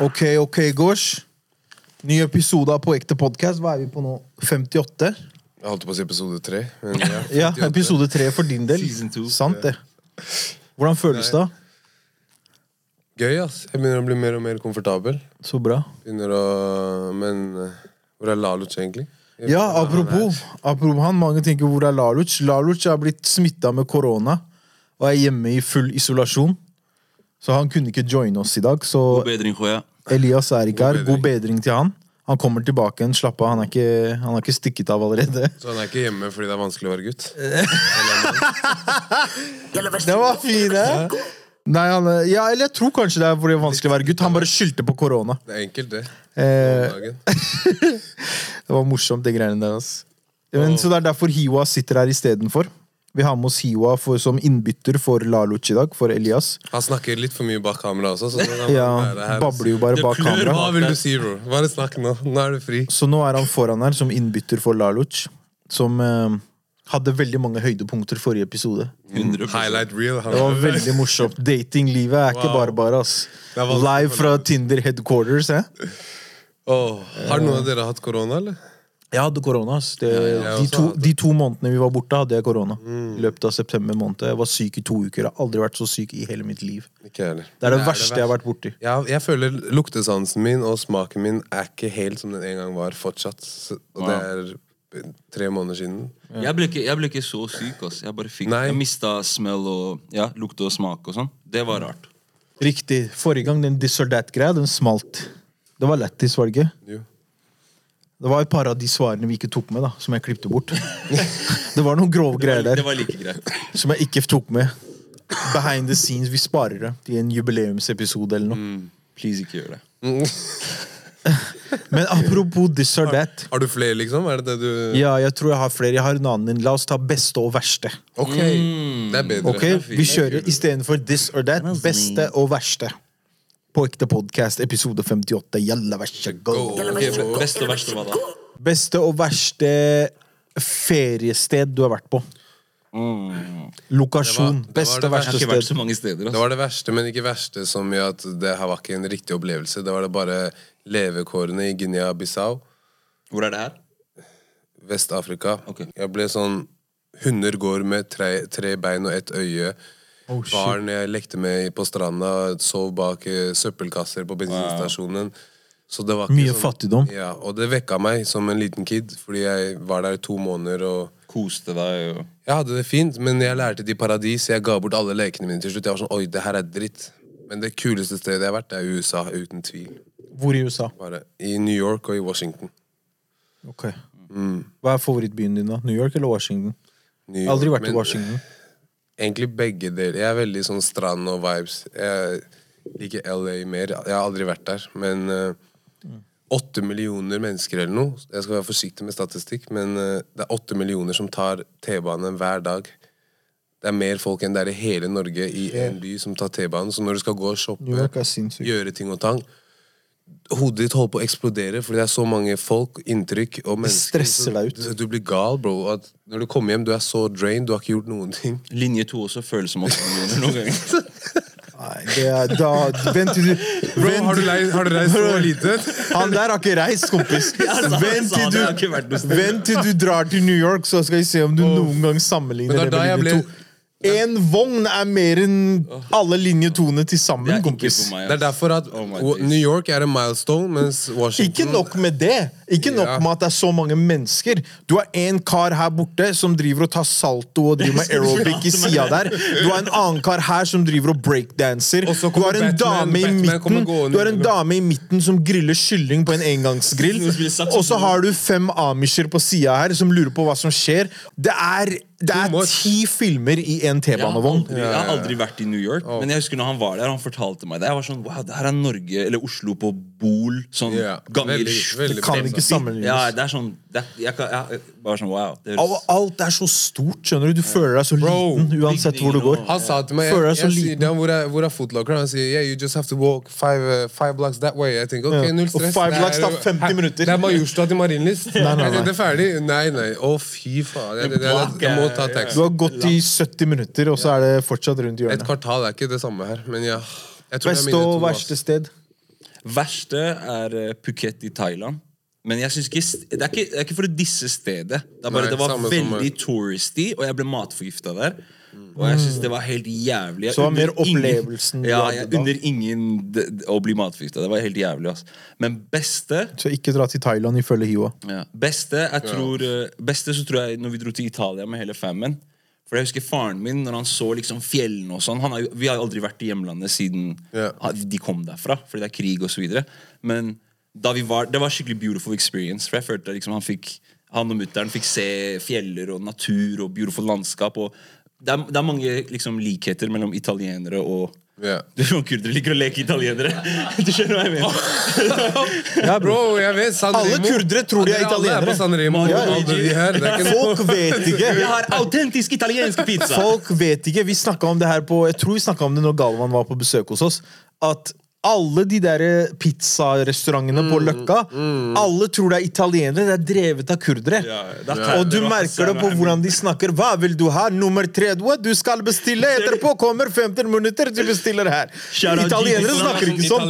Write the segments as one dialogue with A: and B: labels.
A: Ok, ok, Gosh. Ny episode av På ekte podkast. Hva er vi på nå? 58?
B: Jeg holdt på å si episode 3. Men ja,
A: Ja, episode 3 for din del. Sant, det. Hvordan føles det?
B: Gøy, ass. Jeg begynner å bli mer og mer komfortabel.
A: Så bra.
B: Begynner å Men eh, hvor er Laluc, egentlig? Jeg
A: Ja,
B: apropos han
A: apropos, apropos han, mange tenker hvor er Laluc? Laluc har blitt smitta med korona og er hjemme i full isolasjon. Så han kunne ikke joine oss i dag. Så
C: God bedring, Khoya.
A: Elias er ikke her.
B: God
A: bedring til han. Han kommer tilbake igjen. Slapp av, han er ikke, han er ikke stikket av allerede.
B: er. Så han er ikke hjemme fordi det er vanskelig å være gutt?
A: det var fin, eh? Nei, han, ja, eller jeg tror kanskje det er fordi det er vanskelig å være gutt. Han bare skyldte på korona.
B: Det er enkelt, det.
A: Eh, det var morsomt, det greiene der. Altså. Men, Så det er derfor Hiwa sitter her istedenfor. Vi har med oss Hiwa for, som innbytter for Laluc i dag, for Elias.
B: Han snakker litt for mye bak kamera også. Så han
A: Ja,
B: her.
A: babler jo bare
C: Det
A: bak
C: klør
A: kamera.
B: Hva vil du si, bro? Bare snakk nå. Nå er du fri.
A: Så nå er han foran her som innbytter for Laluc, som eh, hadde veldig mange høydepunkter forrige episode.
C: 100
B: Highlight reel.
A: Det var veldig morsomt. Datinglivet er ikke
B: Wow.
A: bare bare, ass. Live fra. Tinder headquarters, eh?
B: oh, Har noen av dere hatt korona, eller?
A: Jeg hadde korona. ass. De, de to månedene vi var borte, hadde jeg korona. I løpet av september måned. Jeg var syk i to uker. Jeg har aldri vært så syk i hele mitt liv.
B: Ikke jeg heller.
A: Det er det verste jeg har vært borti.
B: Ja, jeg føler luktesansen min og smaken min er ikke helt som den en gang var fortsatt. Og det er tre måneder siden.
C: Jeg ble, ikke, jeg ble ikke så syk. ass. Jeg bare fikk
B: Nei.
C: Jeg mista smell og ja, lukte og smak og sånn. Det var rart.
A: Riktig. Forrige gang den this or that-greia, den smalt. Det var lættis, var det ikke?
B: Jo.
A: Det var et par av de svarene vi ikke tok med, da, som jeg klippte bort. det var noen grove greier
C: Det
A: der
C: var like greit.
A: som jeg ikke tok med. Behind the scenes. Vi sparer det til en jubileumsepisode eller noe.
C: Please, ikke gjør det.
A: Men apropos this or that.
B: Har du flere, liksom? Er det det du
A: Ja, jeg tror jeg har flere. Jeg har en annen. La oss ta beste og verste.
B: Ok, det er bedre.
A: Ok, Vi kjører istedenfor this or that. Beste og verste. På ekte podkast, episode 58. Jalla, vær så god.
C: Beste og verste, hva da?
A: Beste og verste feriested du har vært på. Lokasjon.
B: Det var- det var
A: Beste
B: det
A: og
C: Jeg har
A: verste
C: ikke vært
A: sted.
C: så mange steder.
B: Det
C: ass.
B: var det verste, men ikke verste som gjør at det her var ikke en riktig opplevelse. Det var det bare levekårene i Guinea-Bissau,
C: Hvor er det her?
B: Vest-Afrika.
C: Ok.
B: Jeg ble sånn Hunder går med tre, tre bein og ett øye.
A: Oh.
B: Barn jeg lekte med på stranda, sov bak eh, søppelkasser på bensinstasjonen. Så det var ikke
A: Mye
B: sånn-
A: fattigdom.
B: Ja, og det vekka meg som en liten kid, fordi jeg var der i to måneder og
C: Koste deg og
B: Jeg hadde det fint, men jeg lærte det i paradis. Jeg ga bort alle lekene mine til slutt. Jeg var sånn, oi, det her er dritt. Men det kuleste stedet jeg har vært, er USA, uten tvil.
A: Hvor i USA?
B: Bare I New York og i Washington.
A: Ok. Hva er favorittbyen din, da? New York eller Washington?
B: New
A: Jeg har aldri
B: vært
A: vært i
B: men
A: Washington.
B: Egentlig begge deler. Jeg er veldig sånn strand og vibes. Jeg liker LA mer. Jeg har aldri vært der, men eh, Åtte millioner mennesker eller noe. Jeg skal være forsiktig med statistikk, men eh, det er åtte millioner som tar T-bane hver dag. Det er mer folk enn det er i hele Norge i en by som tar T-banen. Så når du skal gå og shoppe, gjøre ting og tang Hodet ditt holder på å eksplodere fordi det er så mange folk, inntrykk og mennesker.
A: stresser deg ut.
B: Du, du blir gal, bro. At når du kommer hjem, du er så drained, du har ikke gjort noen ting.
C: Linje to også føles som åtte millioner noen ganger.
A: Nei, det er da Vent til du
B: Bro,
A: vent-
B: har du, lei- har du reist så lite?
A: Han der har ikke reist, kompis. Vent til,
C: det,
A: du, vent til du drar til New York, så skal vi se om du noen gang sammenligner
B: Men det
A: det med linje to. En vogn er mer enn alle linjetone til sammen, kompis.
C: meg.
B: Det er derfor at
C: Oh.
B: New York er en milestone, mens Washington
A: Ikke nok med det. Ikke nok
B: Ja.
A: med at det er så mange mennesker. Du har en kar her borte som driver og tar salto og driver med aerobic i sida der. Du har en annen kar her som driver og breakdanser.
B: Og
A: Du har en
B: Batman-
A: dame i midten Du har en dame i midten som griller kylling på en engangsgrill. Og så har du fem amisher på sida her som lurer på hva som skjer. Det er, det er ti filmer i en T-banevogn.
C: Jeg, jeg har aldri vært i New York, men jeg husker når han var der, han fortalte meg det. Jeg var sånn, wow, det her er Norge, eller Oslo på Bol, sånn
B: yeah.
C: ganger
B: veldig, veldig.
A: Ikke sammenlignes.
C: Ja, det er sånn, det, er- jeg, kan, jeg, bare sånn, wow. Det
A: Av- Alt er så stort, skjønner du. Du føler deg så
B: Bro,
A: liten uansett hvor du går.
B: Han sa til meg jeg, jeg, sier dem hvor er, hvor er Footlocker? Han sier yeah, you just have to walk five, uh, five blocks that way. Jeg tenker, ok,
A: Ja.
B: null
A: Og five blocks
B: er-
A: tar 50 minutter.
B: Det er Majorstua til Marienlyst.
A: nei, nei.
B: nei. Det er ferdig? Nei, nei. Å, fy faen. Jeg må ta
A: Du har gått i 70 minutter, og så er det fortsatt rundt hjørnet.
B: Et kvartal er ikke det samme her, men ja. Det er
A: Beste og verste sted?
C: Verste er eh, Phuket i Thailand. Men jeg synes ikke, det, er ikke, det er ikke for å disse stedet. Det, er bare,
B: Nei,
C: det var
B: som
C: veldig touristy, og jeg ble matforgifta der. Og jeg synes det var helt jævlig. Jeg
A: Så det var mer opplevelsen ingen-
C: Ja, jeg unner ingen d- d- å bli matforgifta. Det var helt jævlig. ass Men beste
A: Så ikke dra til Thailand ifølge Hiwa.
C: ja. Beste, jeg tror, eh, beste så tror jeg når vi dro til Italia med hele famen. For jeg husker faren min, når han så liksom fjellene og sånn han har Vi har jo aldri vært i hjemlandet siden yeah. de kom derfra, fordi det er krig videre Men var, det var skikkelig beautiful experience. For jeg følte liksom han fikk Han og mutter'n fikk se fjeller og natur og beautiful landskap. Og det, er, det er mange liksom likheter mellom italienere og
B: yeah.
C: Du kurdere liker å leke italienere. Du skjønner hva jeg mener?
A: Ja, bro.
B: Jeg vet
A: Alle kurdere tror de er
B: italienere.
A: italienere.
B: på.
C: Ja,
B: er
A: Folk vet ikke.
C: Vi har autentisk italiensk pizza!
A: Folk vet ikke. Vi snakka om det her på Jeg tror vi snakket om det når Galvan var på besøk hos oss. At alle de der pizzarestaurantene
B: Mm,
A: på Løkka Alle tror det er italienere. Det er drevet av kurdere.
C: Ja, er
A: Og du merker det på hvordan de snakker. Hva vil du ha? Nummer tre? What? Du skal bestille! Etterpå kommer 15 minutter, du bestiller her. Italienere snakker ikke sånn.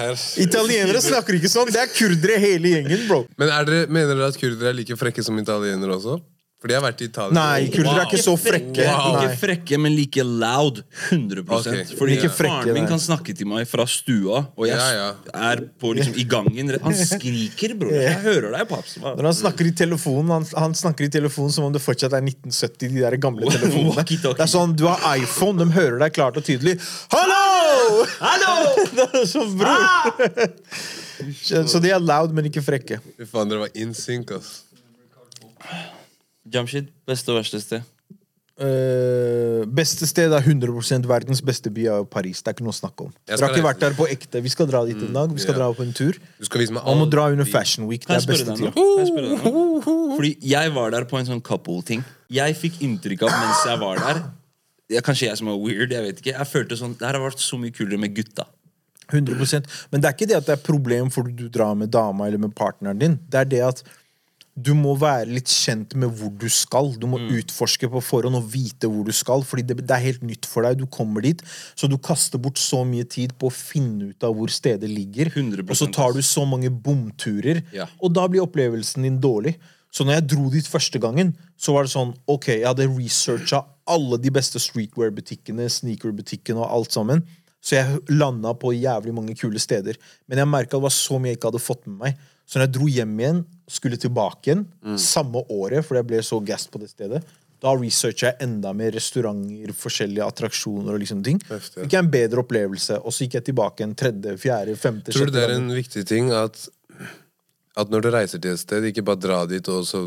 B: Her.
A: Italienere snakker ikke sånn. Det er kurdere hele gjengen, bro.
B: Men er dere, mener dere at kurdere er like frekke som italienere også? Fordi jeg har vært i Italia.
A: Nei, kurdere er ikke så frekke.
C: Ikke frekke, men like loud. 100
B: okay.
C: Fordi
A: ja.
C: faren min kan snakke til meg fra stua, og jeg
B: Ja, ja.
C: er på liksom i gangen. Han skriker, bror. Jeg hører deg, paps.
A: Når han snakker i telefonen Han, han snakker i telefonen som om det fortsatt er 1970. De der gamle telefonene Det er sånn, Du har iPhone, de hører deg klart og tydelig. Hallo!
C: Hallo!
A: Det er sånn, bror. Så de er loud, men ikke frekke.
B: Fy faen, dere var in sync, ass.
C: Jamshid, beste og verste sted.
A: Uh, beste sted er 100 verdens beste by er Paris. Det er ikke noe å snakke om. Dere har ikke vært der på ekte. Vi skal dra dit en dag. Vi skal
B: ja.
A: dra på en tur.
B: Du skal vise meg
A: Man må dra under Fashion Week. Det er beste tida.
C: Fordi jeg var der på en sånn couple-ting. Jeg fikk inntrykk av mens jeg var der jeg, Kanskje jeg som er weird, jeg vet ikke. Jeg følte sånn, Det her har vært så mye kulere med gutta.
A: 100% Men det er ikke det at det er problem fordi du drar med dama eller med partneren din. Det er det at du må være litt kjent med hvor du skal. Du må utforske på forhånd og vite hvor du skal. Fordi det, det er helt nytt for deg. Du kommer dit, så du kaster bort så mye tid på å finne ut av hvor stedet ligger.
C: 100%
A: Og så tar du så mange bomturer,
C: Ja.
A: og da blir opplevelsen din dårlig. Så når jeg dro dit første gangen, så var det sånn Ok, jeg hadde researcha alle de beste streetwear-butikkene, sneaker-butikkene og alt sammen. Så jeg landa på jævlig mange kule steder. Men jeg merka det var så mye jeg ikke hadde fått med meg. Så når jeg dro hjem igjen, skulle tilbake igjen, samme året, fordi jeg ble så gassed på det stedet, da researcha jeg enda mer restauranter, forskjellige attraksjoner og liksom ting.
B: Heftig.
A: Fikk jeg en bedre opplevelse, og så gikk jeg tilbake en tredje, fjerde, femte,
B: Tror du det er en viktig ting at, at når du reiser til et sted, ikke bare dra dit og så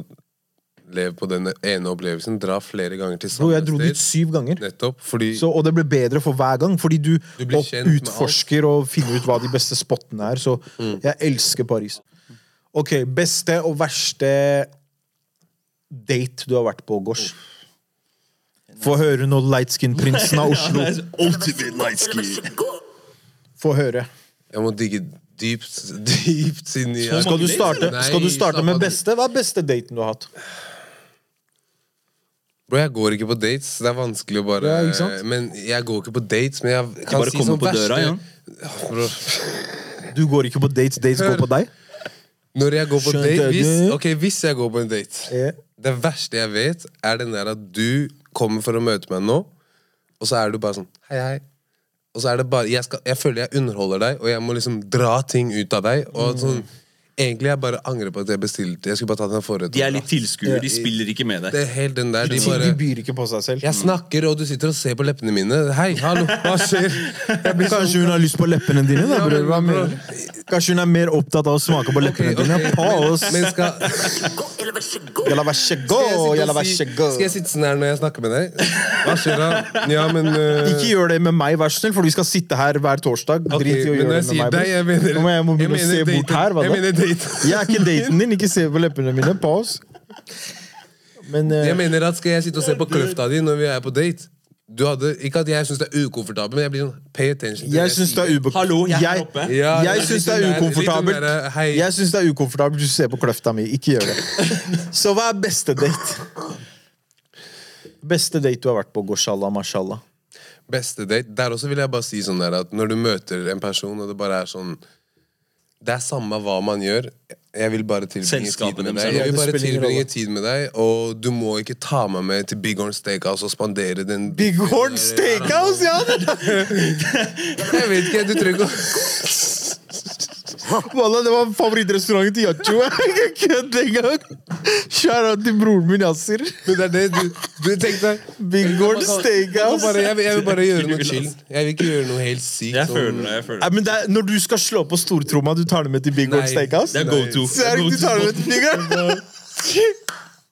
B: lev på den ene opplevelsen. Dra flere ganger til samme sted.
A: jeg dro dit syv ganger.
B: Nettopp. Fordi
A: Så, og det ble bedre for hver gang, fordi du,
B: Du
A: opp- utforsker og finner ut hva de beste spottene er. Så
B: Mm.
A: jeg elsker Paris. Ok, beste og verste date du har vært på, Gosh. Få høre nå, lightskin-prinsen av Oslo.
C: Ultimate lightskin.
A: Få høre.
B: jeg må digge dypt, dypt inn i
A: Skal du starte, skal du starte med beste? Hva er beste daten du har hatt?
B: Bro, jeg går ikke på dates. Det er vanskelig å bare
A: Ja, ikke sant?
B: Men jeg går ikke på dates, men jeg kan
C: bare
B: si sånn
C: på døra,
B: verste Ja, bro.
A: Du går ikke på dates, dates går på deg?
B: Når jeg går på
A: Skjønte
B: date hvis,
A: du?
B: Ok, hvis jeg går på en date
A: Ja.
B: Det verste jeg vet, er den der at du kommer for å møte meg nå, og så er du bare sånn Hei, hei. Og så er det bare Jeg, skal, jeg føler jeg underholder deg, og jeg må liksom dra ting ut av deg. Og sånn Egentlig jeg bare angrer på at jeg bestilte. Jeg skulle bare tatt den forrett.
C: De er litt tilskuere, de spiller ikke med deg.
B: Det er helt den der. De
A: De byr ikke på seg selv.
B: Jeg snakker, og du sitter og ser på leppene mine. Hei, hallo, hva skjer? Jeg blir sånn
A: Kanskje hun har lyst på leppene dine? da, bror. Hva mer? Kanskje hun er mer opptatt av å smake på leppene
B: Ok,
A: dine?
B: ok,
A: Pause!
B: Men skal,
A: Jalla, vær så
B: skal, jeg
A: god!
B: sitte
A: Jalla, vær så god!
B: skal jeg sitte sånn her når jeg snakker med deg? Hva skjer da? Ja, men uh,
A: Ikke gjør det med meg, vær så snill, for vi skal sitte her hver torsdag. Drit i å gjøre det med meg.
B: jeg mener
A: Nå må jeg å
B: jeg
A: se
B: mener
A: her. Hva
B: Jeg
A: da?
B: mener daten.
A: Jeg er ikke daten din, ikke se på leppene mine. Pause. Men eh,
B: Jeg mener at Skal jeg sitte og se på kløfta di når vi er på date? Du hadde, Ikke at jeg syns det er ukomfortabelt, men jeg blir sånn Pay attention. til
A: jeg
B: det
A: syns det er.
C: Hallo, jeg er her oppe.
B: Ja,
A: jeg
B: litt
A: syns det
B: den
A: er
B: der- litt den
A: ukomfortabelt.
B: der, hei.
A: Jeg synes det er ukomfortabelt hvis du ser på kløfta mi. Ikke gjør det. Så hva er beste date? Beste date du har vært på, Goshallah, mashallah.
B: Beste date. Der også vil jeg bare si sånn der at når du møter en person, og det bare er sånn Det er samme hva man gjør. Jeg vil bare tilbringe tid med deg. Jeg vil bare tilbringe tid med deg, og du må ikke ta meg med til Big Horn Steakhouse og spandere den
A: Big Horn Steakhouse, ja!
B: Jeg vet ikke, du trenger ikke å
A: Wallah, det var favorittrestauranten til Yacho. Jeg kødder engang. Kjære til broren min Yasir.
B: Men det er det du, du tenkte
A: Big Horn Steakhouse.
B: bare, jeg, jeg vil bare gjøre noe chill. Jeg vil ikke gjøre noe helt sykt.
C: Jeg
B: sånn-
C: føler det. jeg føler det
A: men det er, Når du skal slå på stortromma, du tar det med til Big
B: Nei.
A: Steakhouse?
C: Det er go to.
A: Serg, du tar det med til Big?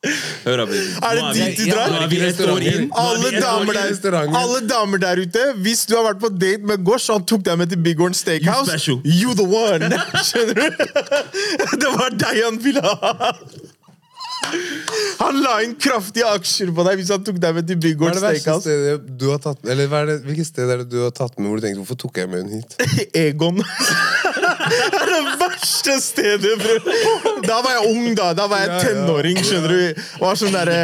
C: Hør da.
A: Er det dit du drar?
C: Ja, er vi. Er
A: Alle damer, der, alle damer der ute, hvis du har vært på date med Gosh og han tok deg med til Big Horn Steakhouse,
C: You special.
A: you the one! Skjønner du? Det var deg han ville ha! Han la inn kraftige aksjer på deg hvis han tok deg med til Big Horn Steakhouse.
B: stedet du har tatt Eller hva det, hvilket sted er det du har tatt med hvor du tenkte hvorfor tok jeg med henne hit?
A: Egon. Det er det verste stedet, bror! Da var jeg ung, da. Da var jeg tenåring. skjønner du Var sånn derre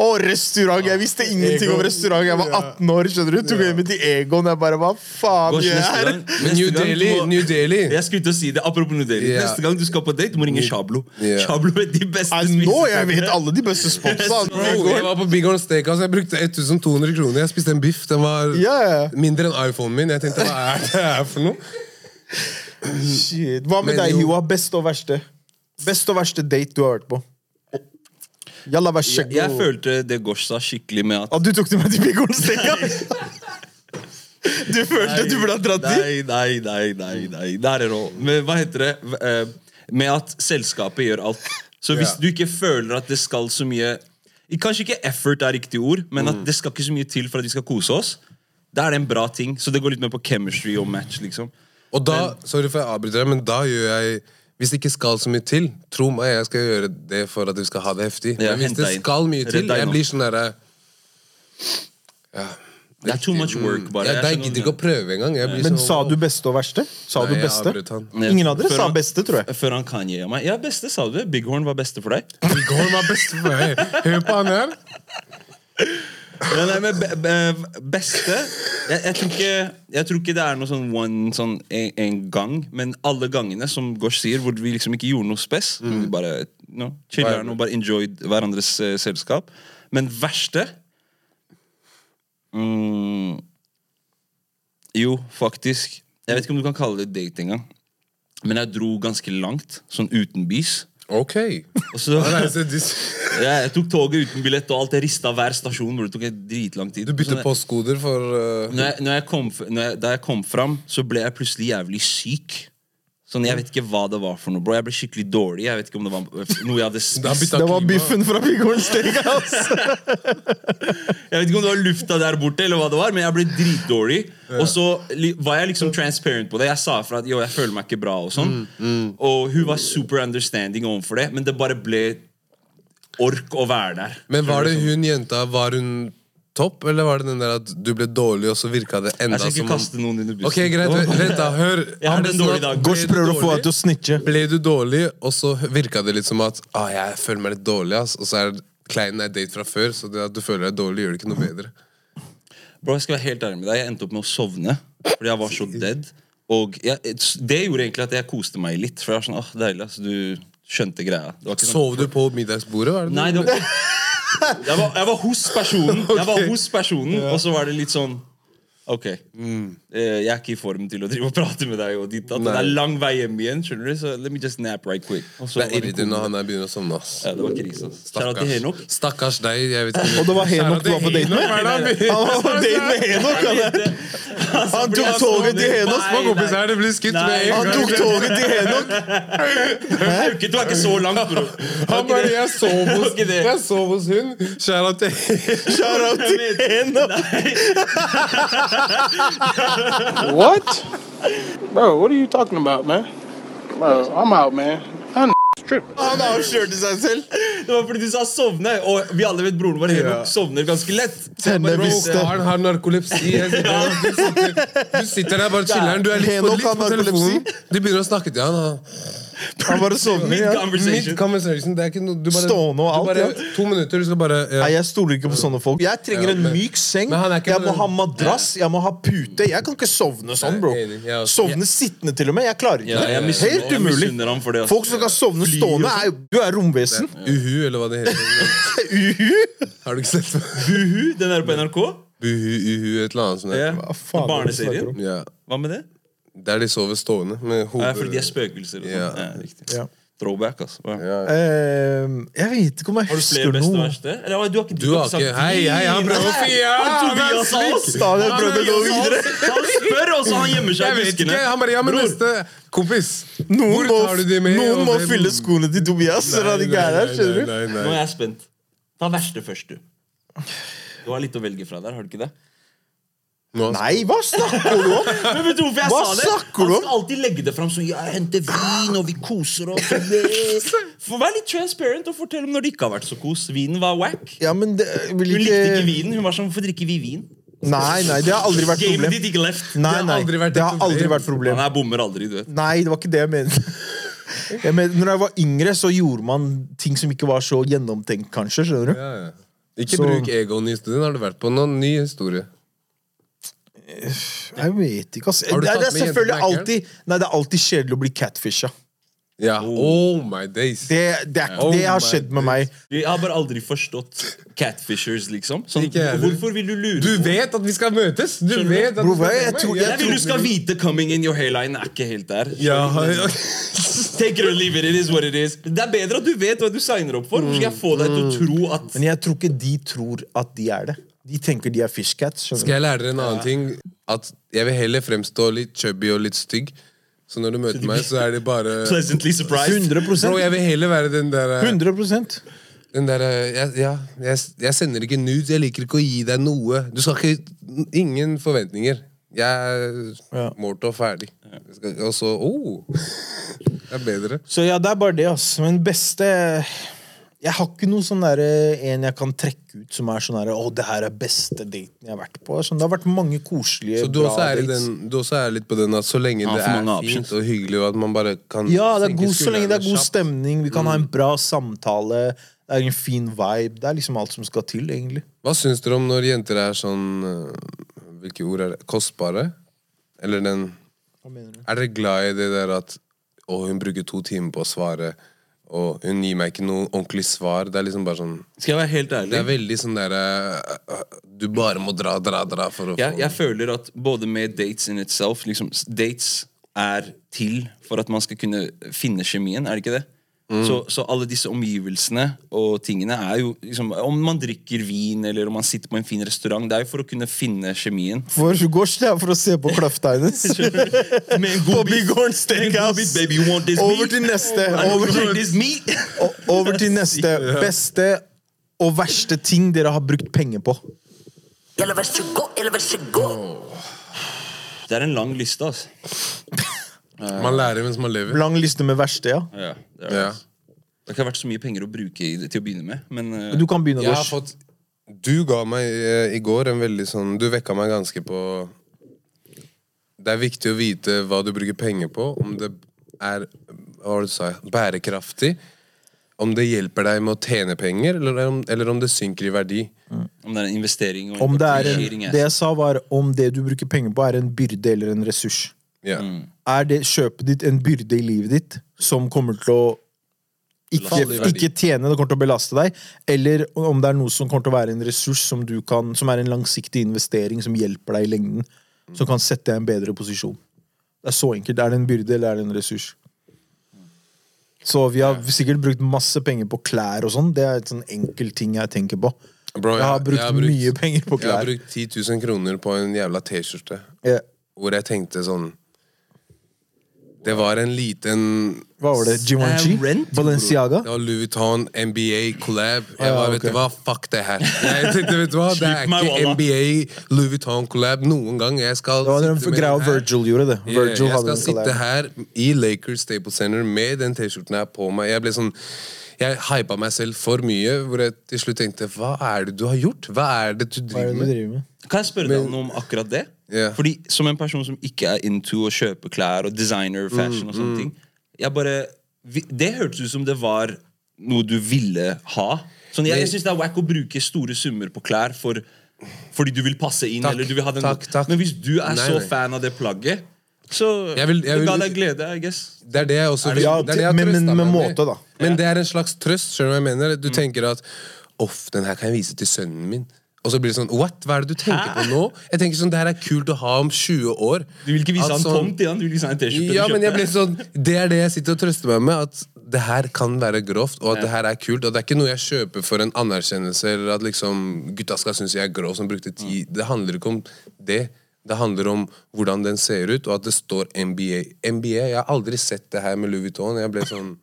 A: Å, restaurant. Jeg visste ingenting om restaurant. Jeg var 18 år. skjønner du Tok hjem med til Egon. Jeg bare Hva faen gjør jeg her?
B: Men New
C: må-
B: New Daily.
C: Jeg skulle til å si det, Apropos New
B: Daily.
C: Neste gang du skal på date, du må ringe Shablo. Shablo er de beste
A: Altså, nå jeg vet alle de beste spotsa.
B: Jeg var på Big Horn Steakhouse, jeg brukte 1200 kroner. Jeg spiste en biff. Den var mindre enn iPhonen min. Jeg tenkte, hva er det her for noe?
A: Shit. Hva med
B: Men
A: deg,
B: jo-
A: Hiwa? Beste og verste? Best og verste date du har vært på? Jalla, vær
C: Jeg,
A: god.
C: jeg følte det Gosh sa skikkelig med at
A: Å, du tok det med til Horn Du følte du ha dratt dit?
C: Nei, nei, nei, nei, nei. Der er det også. Men hva heter det? Eh, Med at selskapet gjør alt. Så hvis
B: Ja.
C: du ikke føler at det skal så mye Kanskje ikke effort er riktig ord, men
B: Mm.
C: at det skal ikke så mye til for at vi skal kose oss. Da er det en bra ting. Så det går litt mer på chemistry og match, liksom.
B: Og da, sorry for jeg avbryter deg, men da gjør jeg Hvis det ikke skal så mye til, tro meg, jeg skal gjøre det for at vi skal ha det heftig.
C: Ja,
B: Men hvis det skal mye til, jeg blir sånn derre ja,
C: Det er too much work, bare.
B: Jeg,
C: Jeg
B: gidder ikke å prøve engang. Jeg blir
A: Men sa du beste og verste? Sa
B: Nei,
A: du beste? Ingen av dere
C: Før
A: sa
C: han-
A: beste, tror jeg.
C: Før han kan gi meg. Ja, beste, sa du. Big Horn var beste for deg.
B: Big Horn var beste for meg. Hør på han her.
C: Nei, men be, beste jeg, jeg, tror ikke, jeg tror ikke det er noe sånn one sånn en, en gang, men alle gangene, som Gosh sier, hvor vi liksom ikke gjorde noe spes. Mm. Vi bare no, chiller'n og bare enjoyed hverandres uh, selskap. Men verste mm, Jo, faktisk. Jeg vet ikke om du kan kalle det date engang. Men jeg dro ganske langt, sånn utenbys.
B: Ok.
C: Og så, ja, jeg tok toget uten billett, og alt jeg rista hver stasjon. Hvor det tok dritlang tid
B: Du bytter postkoder for uh,
C: når jeg, når jeg kom, når jeg, da jeg kom fram, så ble jeg plutselig jævlig syk. Sånn, Jeg vet ikke hva det var for noe, bro. Jeg ble skikkelig dårlig. Jeg vet ikke om det var noe jeg hadde spist.
A: Det var biffen fra Big Horn Steakhouse.
C: Jeg vet ikke om det var lufta der borte, eller hva det var, men jeg ble dritdårlig. Og så var jeg liksom transparent på det. Jeg sa fra at jo, jeg føler meg ikke bra. Og sånn Og hun var super understanding overfor det, men det bare ble ork å være der.
B: Men var det hun jenta Var hun topp, eller var det den der at du ble dårlig, og så virka det enda
C: Jeg skal
B: som
C: ikke kaste noen under bussen.
B: Ok, greit, vent, da, hør.
C: Jeg
B: Er
C: en dårlig dag.
A: Gosh
B: du
A: prøver å få deg til å snitche.
B: Ble du dårlig, og så virka det litt som at ah, jeg føler meg litt dårlig, ass. Og så er kleinen er date fra før, så det at du føler deg dårlig, gjør det ikke noe bedre.
C: Bro, jeg skal være helt ærlig med deg Jeg endte opp med å sovne fordi jeg var så dead. Og jeg, det gjorde egentlig at jeg koste meg litt. For jeg var sånn, åh, deilig, altså, Du skjønte greia. Sånn,
B: Sov du på middagsbordet? Var det
C: Nei, det var jeg var, jeg var hos personen, jeg var hos personen og så var det litt sånn Ok. Eh, Jeg er ikke i form til å drive og prate med deg. Og ditt, at det er lang vei hjem igjen. skjønner du? Så let me just nap right quick.
B: Det er
C: var det
B: irriterende når han er begynner å sovne. ass.
C: Ja, det var krise. ass. Henok.
B: Stakkars deg. jeg vet ikke
A: Og det var Henok du var på date med?
B: Han
A: var på date med Henok! Han, han tok toget til Henok.
B: Små kompiser det blir skutt med en gang.
A: Han tok toget til Henok.
C: Hauket, du er ikke så langt, bro.
B: Han bare, jeg sov hos, jeg sov hos hun. Shout out til
A: Shout out til Henok.
D: What? Bro, what are you talking about, man? Bro, I'm out, man. I'm.
A: Han avslørte seg selv.
C: Det var fordi du sa sovne, og vi alle vet broren vår Henok sovner ganske lett.
B: Faren har narkolepsi. Du, sitter, du sitter der bare chiller'n. Du er litt på, litt på
A: narkolepsi.
B: telefonen. Du begynner å snakke til han.
A: Han bare sovner. Ja.
C: conversation.
B: Mid conversation, det er ikke noe du bare,
A: Stående og alt,
B: du bare,
A: ja.
B: To minutter, du skal bare ja.
A: Nei, Jeg stoler ikke på sånne folk. Jeg trenger
B: Ja,
A: en myk seng. Jeg må ha madrass, jeg må ha pute. Jeg kan ikke sovne sånn, bro. Sovne sittende, til og med. Jeg klarer ikke
C: jeg
A: det. Helt umulig.
C: det.
A: Folk som kan sovne stående, er jo Du er romvesen.
B: Uhu, eller hva det heter.
A: Uhu.
B: Har du ikke sett
C: Uhu? Den er på NRK?
B: Buhu, uhu, et eller annet sånt.
C: Ja.
A: Er
C: Barneserien? Hva med det?
B: Der de sover stående. Med
C: Ja, fordi de er spøkelser og sånn.
B: Ja.
C: Ja, riktig.
A: Ja.
C: Throwback, altså. Ja.
B: ja.
A: Eh, jeg vet ikke om jeg
C: Har du flere
A: husker
C: beste og
A: noe.
C: verste? Eller, du har ikke,
B: Du har
C: sagt
B: ikke Hei, hei, han prøver å fie!
C: Han
B: Han er
C: Tobias sa
B: slik.
C: oss!
A: Stadig prøvde å gå videre.
C: Han spør, og så han gjemmer seg i
B: vet
C: buskene.
B: Han bare Ja, men
C: Bror,
B: neste kompis.
A: Noen
B: Hvor
A: må,
B: tar du de med?
A: noen
B: og
A: må
B: hvem-
A: fylle skoene til Tobias. så er de gærne her, skjønner du?
B: Nei, nei,
C: Nå er jeg spent. Ta verste først, du. Du har litt å velge fra der, har du ikke det?
B: Nå-
A: Nei, hva snakker du om?
C: Men vet du hvorfor jeg
A: Hva
C: sa det?
A: snakker
C: Han
A: du om?
C: skal alltid legge det fram sånn Ja, jeg henter vin, og vi koser oss. For Vær litt transparent og fortell om når det ikke har vært så kos. Vinen var wack.
A: Ja, men det vil
C: Hun likte ikke vinen. Hun var sånn Hvorfor drikker vi vin?
A: Nei, nei, det har aldri vært
C: Gamet
A: problem.
C: ditt ikke left.
A: Nei, nei,
B: aldri vært
A: det
B: et
A: har aldri
B: problem.
A: vært problem.
C: Han her bommer aldri, du vet.
A: Nei, det var ikke det jeg mente. Jeg mener, når jeg var yngre, så gjorde man ting som ikke var så gjennomtenkt, kanskje. skjønner du?
B: Ja, ja. Ikke
A: Så-
B: bruk egoen i historien. Har du vært på noen ny historie?
A: Jeg vet ikke, ass.
B: Har du
A: Det, er- det er selvfølgelig alltid Nei, det er alltid kjedelig å bli catfisha.
B: Ja. Oh my days.
A: Det, det, er,
B: Oh
A: det har skjedd med meg.
C: Jeg har bare aldri forstått catfishers, liksom. Sånn, hvorfor vil du lure
B: Du vet at vi skal møtes! Du
C: Skjønner
B: vet at
A: Bro,
B: vi skal
A: hva? Jeg tror-
C: Jeg vil du skal vite 'coming in your hairline' er ikke helt der.
B: Ja, ja.
C: Take it or leave it, it is what it is. Det er bedre at du vet hva du signer opp for. Skal jeg få deg til å tro at
A: Men jeg tror ikke de tror at de er det. De tenker de er fishcats.
B: Skal
A: skjønner du?
B: jeg lære dere en annen ting? At jeg vil heller fremstå litt chubby og litt stygg. Så når du møter meg, så er det bare
C: pleasantly surprised?
A: 100
B: Bro, jeg vil heller være den der
A: 100
B: Den der, jeg, ja, jeg, jeg sender ikke nudes, jeg liker ikke å gi deg noe. Du skal ikke Ingen forventninger. Jeg er
A: Ja.
B: målt og ferdig. Og så oh, Det er bedre.
A: Så ja, det er bare det, ass. Men beste Jeg har ikke noe sånn der, en jeg kan trekke ut som er sånn derre Å, det her er beste daten jeg har vært på. Sånn, det har vært mange koselige,
B: Så du
A: bra
B: også, er i
A: dates.
B: den, du også er litt på den at så lenge
C: Ja,
B: det
C: for
B: er
C: mange
B: fint og hyggelig, og at man bare kan
A: Ja, det er
B: senke
A: god, så lenge det er
B: skuldrene
A: god
B: kjapt.
A: stemning, vi kan ha en bra samtale, det er en fin vibe. Det er liksom alt som skal til, egentlig.
B: Hva syns dere om når jenter er sånn øh, Hvilke ord er det? Kostbare? Eller den
A: Hva mener du?
B: Er dere glad i det der at Å, hun bruker to timer på å svare, og hun gir meg ikke noe ordentlig svar? Det er liksom bare sånn
C: Skal jeg være helt ærlig?
B: Det er veldig sånn derre Du bare må dra, dra, dra for å
C: jeg,
B: få
C: jeg føler at både med dates in itself liksom, Dates er til for at man skal kunne finne kjemien, er det ikke det? Så, så alle disse omgivelsene og tingene er jo liksom, Om man drikker vin eller om man sitter på en fin restaurant, det er jo for å kunne finne kjemien.
A: For du går ikke for å se på kløfta hennes. På
C: god
A: Big Horn
C: med en god
A: Steakhouse.
C: baby, you want this
A: Over
C: meat?
A: til neste. Over til, over til neste. Beste og verste ting dere har brukt penger på.
E: Eller vær så god, eller vær så god.
C: Det er en lang liste, altså.
B: Man lærer mens man lever.
A: Lang liste med verste, ja.
C: Ja, det, er,
B: Ja.
C: altså. det har ikke vært så mye penger å bruke i det, til å begynne med, men eh,
A: Du kan begynne,
B: Jeg har fått Du ga meg eh, i går en veldig sånn Du vekka meg ganske på Det er viktig å vite hva du bruker penger på, om det er hva var det du sa, bærekraftig. Om det hjelper deg med å tjene penger, eller om, eller om det synker i verdi.
C: om det er en investering og
A: Om det, er en, det jeg sa, var om det du bruker penger på, er en byrde eller en ressurs.
B: Ja.
A: Er det kjøpet ditt en byrde i livet ditt som kommer til å ikke, ikke tjene, det kommer til å belaste deg? Eller om det er noe som kommer til å være en ressurs som, du kan, som er en langsiktig investering som hjelper deg i lengden? Som kan sette deg i en bedre posisjon. Det er så enkelt. Er det en byrde, eller er det en ressurs? Så vi har sikkert brukt masse penger på klær og sånn. Det er et sånn enkel ting jeg tenker på.
B: Bro,
A: jeg har brukt mye penger på klær.
B: Jeg har brukt 10 000 kroner på en jævla T-skjorte.
A: Yeah.
B: Hvor jeg tenkte sånn Det var en liten
A: Hva var det? Givenchy?
C: Eh,
A: Balenciaga?
B: Det var Louis Vuitton, NBA, collab. Jeg
A: Ja,
B: var, vet du hva, fuck det her. Jeg tenkte, vet du hva, Det er ikke NBA, Louis Vuitton collab noen gang. Jeg skal
A: Det var den
B: sitte med
A: greia
B: her.
A: Virgil gjorde, det.
B: Yeah, jeg skal sitte her i Lakers Staples Center med den T-skjorten her på meg. Jeg ble sånn Jeg hypa meg selv for mye, hvor jeg til slutt tenkte Hva er det du har gjort? Hva er det du
A: er
B: driver
A: det du driver med?
C: Kan jeg spørre deg noe om akkurat det?
B: Yeah.
C: Fordi Som en person som ikke er into å kjøpe klær og designer fashion, og sånne ting Jeg bare Det hørtes ut som det var noe du ville ha. Sånn, jeg jeg syns det er wack å bruke store summer på klær for, fordi du vil passe inn.
B: Takk,
C: eller du vil ha den
B: takk, takk.
C: Men hvis du er
B: Nei,
C: så
B: nei.
C: fan av det plagget, så
B: Jeg vil- jeg
C: det ga deg glede, I guess.
B: Det er det jeg også vil.
A: Ja,
B: det er det jeg
A: men- men med måte, da.
B: Men det er en slags trøst. Skjønner du hva jeg mener?
C: Mm.
B: Du tenker at Off, den her kan jeg vise til sønnen min. Og så blir det sånn What? Hva er det du tenker på nå? Jeg tenker sånn, Det her er kult å ha om 20 år.
C: Du vil ikke vise
B: At
C: han
B: sånn-
C: tomt igjen, du vil vise han en T-skjorte.
B: Ja, men jeg
C: blir
B: ble sånn Det er det jeg sitter og trøster meg med. At det her kan være grovt, og at det her er kult. Og det er ikke noe jeg kjøper for en anerkjennelse, eller at liksom gutta skal synes jeg er grov som brukte tid. Det handler ikke om det. Det handler om hvordan den ser ut, og at det står NBA. NBA, Jeg har aldri sett det her med Louis Vuitton. Jeg ble sånn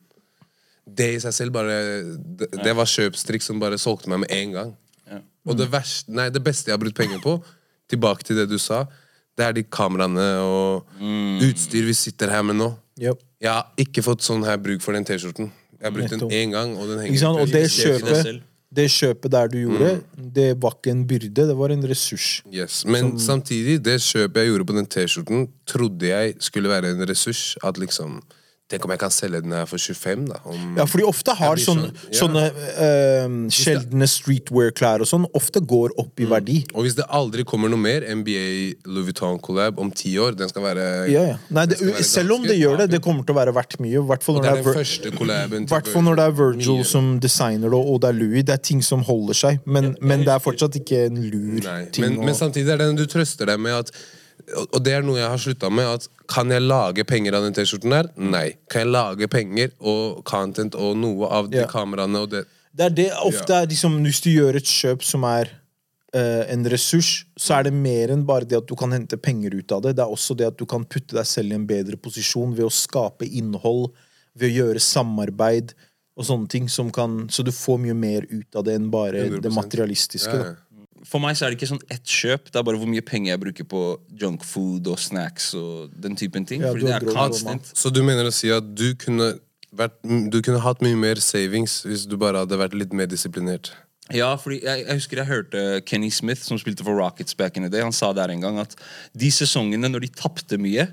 B: Det i seg selv bare Det, det var kjøpstrikk som bare solgte meg med en gang. Og det verste Nei, det beste jeg har brukt penger på, tilbake til det du sa, det er de kameraene og utstyr vi sitter her med nå.
A: Yep.
B: Jeg har ikke fått sånn her bruk for den T-skjorten. Jeg har brukt den én gang, og den henger
A: Ikke sant? Og det kjøpet. Det kjøpet der du gjorde,
B: Mm.
A: det var ikke en byrde, det var en ressurs.
B: Yes. Men samtidig, det kjøpet jeg gjorde på den T-skjorten, trodde jeg skulle være en ressurs. At liksom Tenk om jeg kan selge den her for 25, da. Om,
A: Ja, fordi ofte har sånne,
B: sånn, ja.
A: sånne eh, sjeldne streetwear-klær og sånn, ofte går opp
B: Mm.
A: i verdi.
B: Og hvis det aldri kommer noe mer NBA Louis Vuitton-collab om ti år, den skal være
A: Ja, ja. Nei, det,
B: skal være
A: selv om det gjør det, det kommer til å være verdt mye. I hvert fall når når det er Virgil
B: Mye.
A: som designer det, og det er Louis. Det er ting som holder seg, men, men det er fortsatt ikke en lur
B: Nei,
A: ting.
B: men,
A: å-
B: men samtidig er det den du trøster deg med at og det er noe jeg har slutta med. at Kan jeg lage penger av den T-skjorten der? Nei. Kan jeg lage penger og content og noe av de
A: Ja.
B: kameraene og det
A: Det er det ofte er liksom, Hvis du gjør et kjøp som er eh, en ressurs, så er det mer enn bare det at du kan hente penger ut av det. Det er også det at du kan putte deg selv i en bedre posisjon ved å skape innhold, ved å gjøre samarbeid og sånne ting. Som kan, så du får mye mer ut av det enn bare
B: 100%.
A: det materialistiske.
B: Ja,
A: Da.
C: For meg så er det ikke sånn ett kjøp, det er bare hvor mye penger jeg bruker på junk food og snacks og den typen ting.
A: Ja,
C: Fordi det
A: er
C: er constant.
B: Så du mener å si at du kunne, vært, du kunne hatt mye mer savings hvis du bare hadde vært litt mer disiplinert?
C: Ja, fordi jeg, jeg husker jeg hørte Kenny Smith, som spilte for Rockets back in the day. Han sa der en gang at de sesongene når de tapte mye,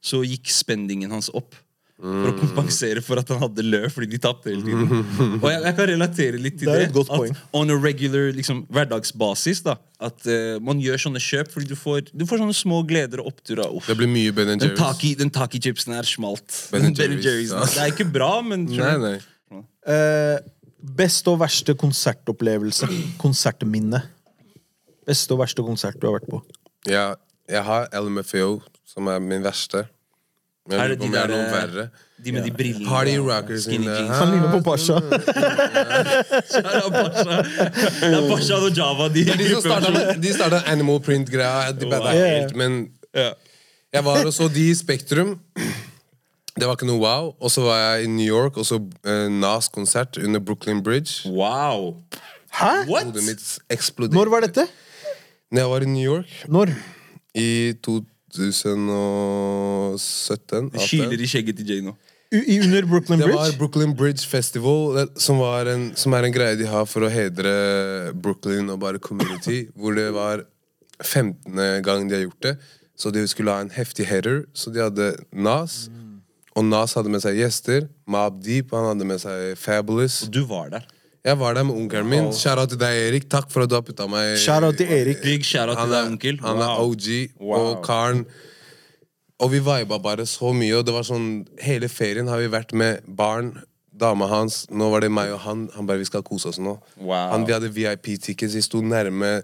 C: så gikk spendingen hans opp. For å kompensere for at han hadde løv fordi de tapte hele tiden. Og jeg, jeg kan relatere litt til
A: Det
C: det.
A: er et godt
C: at
A: poeng.
C: on a regular liksom, hverdagsbasis da At uh, man gjør sånne kjøp fordi du får, du får sånne små gleder og oppturer. Uff.
B: Det blir mye Ben
C: Den
B: Jerry's.
C: taki, den taki-chipsen er smalt.
B: Ben
C: Jerry's.
B: ja.
C: Det er ikke bra, men
B: Nei, nei.
A: Eh, beste og verste konsertopplevelse. Konsertminne. Beste og verste konsert du har vært på.
B: Ja, jeg har LMFAO, som er min verste. Men
C: Er
B: jeg
C: det
B: lurer på
C: de
B: om jeg er
C: der,
B: noe
C: eh,
B: verre.
C: De med de brillene.
B: Party rockers in
C: skinny
B: the
C: jeans.
A: Han ligner på Pasha.
C: Det er Basha. Det er Basha og Java. De,
B: De som starta de starta Animal Print-greia. De
A: Wow.
B: helt, Men jeg var og så de i Spektrum. Det var ikke noe wow. Og så var jeg i New York og så eh, Nas-konsert under Brooklyn Bridge.
C: Wow.
A: Hæ?
C: What?
B: Hodet mitt eksploderte.
A: Når var dette?
B: Når jeg var i New York
A: Når?
B: i 2017
C: Det kiler i skjegget til Jay nå.
A: I under Brooklyn Bridge?
B: Det var Brooklyn Bridge Festival, som, var en, som er en greie de har for å hedre Brooklyn og bare community. Hvor det var 15. gang de har gjort det. Så de skulle ha en heftig header. Så de hadde Nas. Og Nas hadde med seg gjester. Mob Deep, han hadde med seg Fabulous.
C: Og Du var der.
B: Jeg var der med onkelen min. Shout-out til deg, Erik. Takk for at du har putta meg
A: Shout-out til Erik.
C: Big shout-out til deg, onkel.
B: han er
C: Wow.
B: OG
C: Wow.
B: og Karen. Og vi viba bare så mye, og det var sånn Hele ferien har vi vært med barn, dama hans. Nå var det meg og han. Han bare 'Vi skal kose oss nå'.
C: Wow.
B: Han, vi hadde VIP-tickets, vi sto nærme.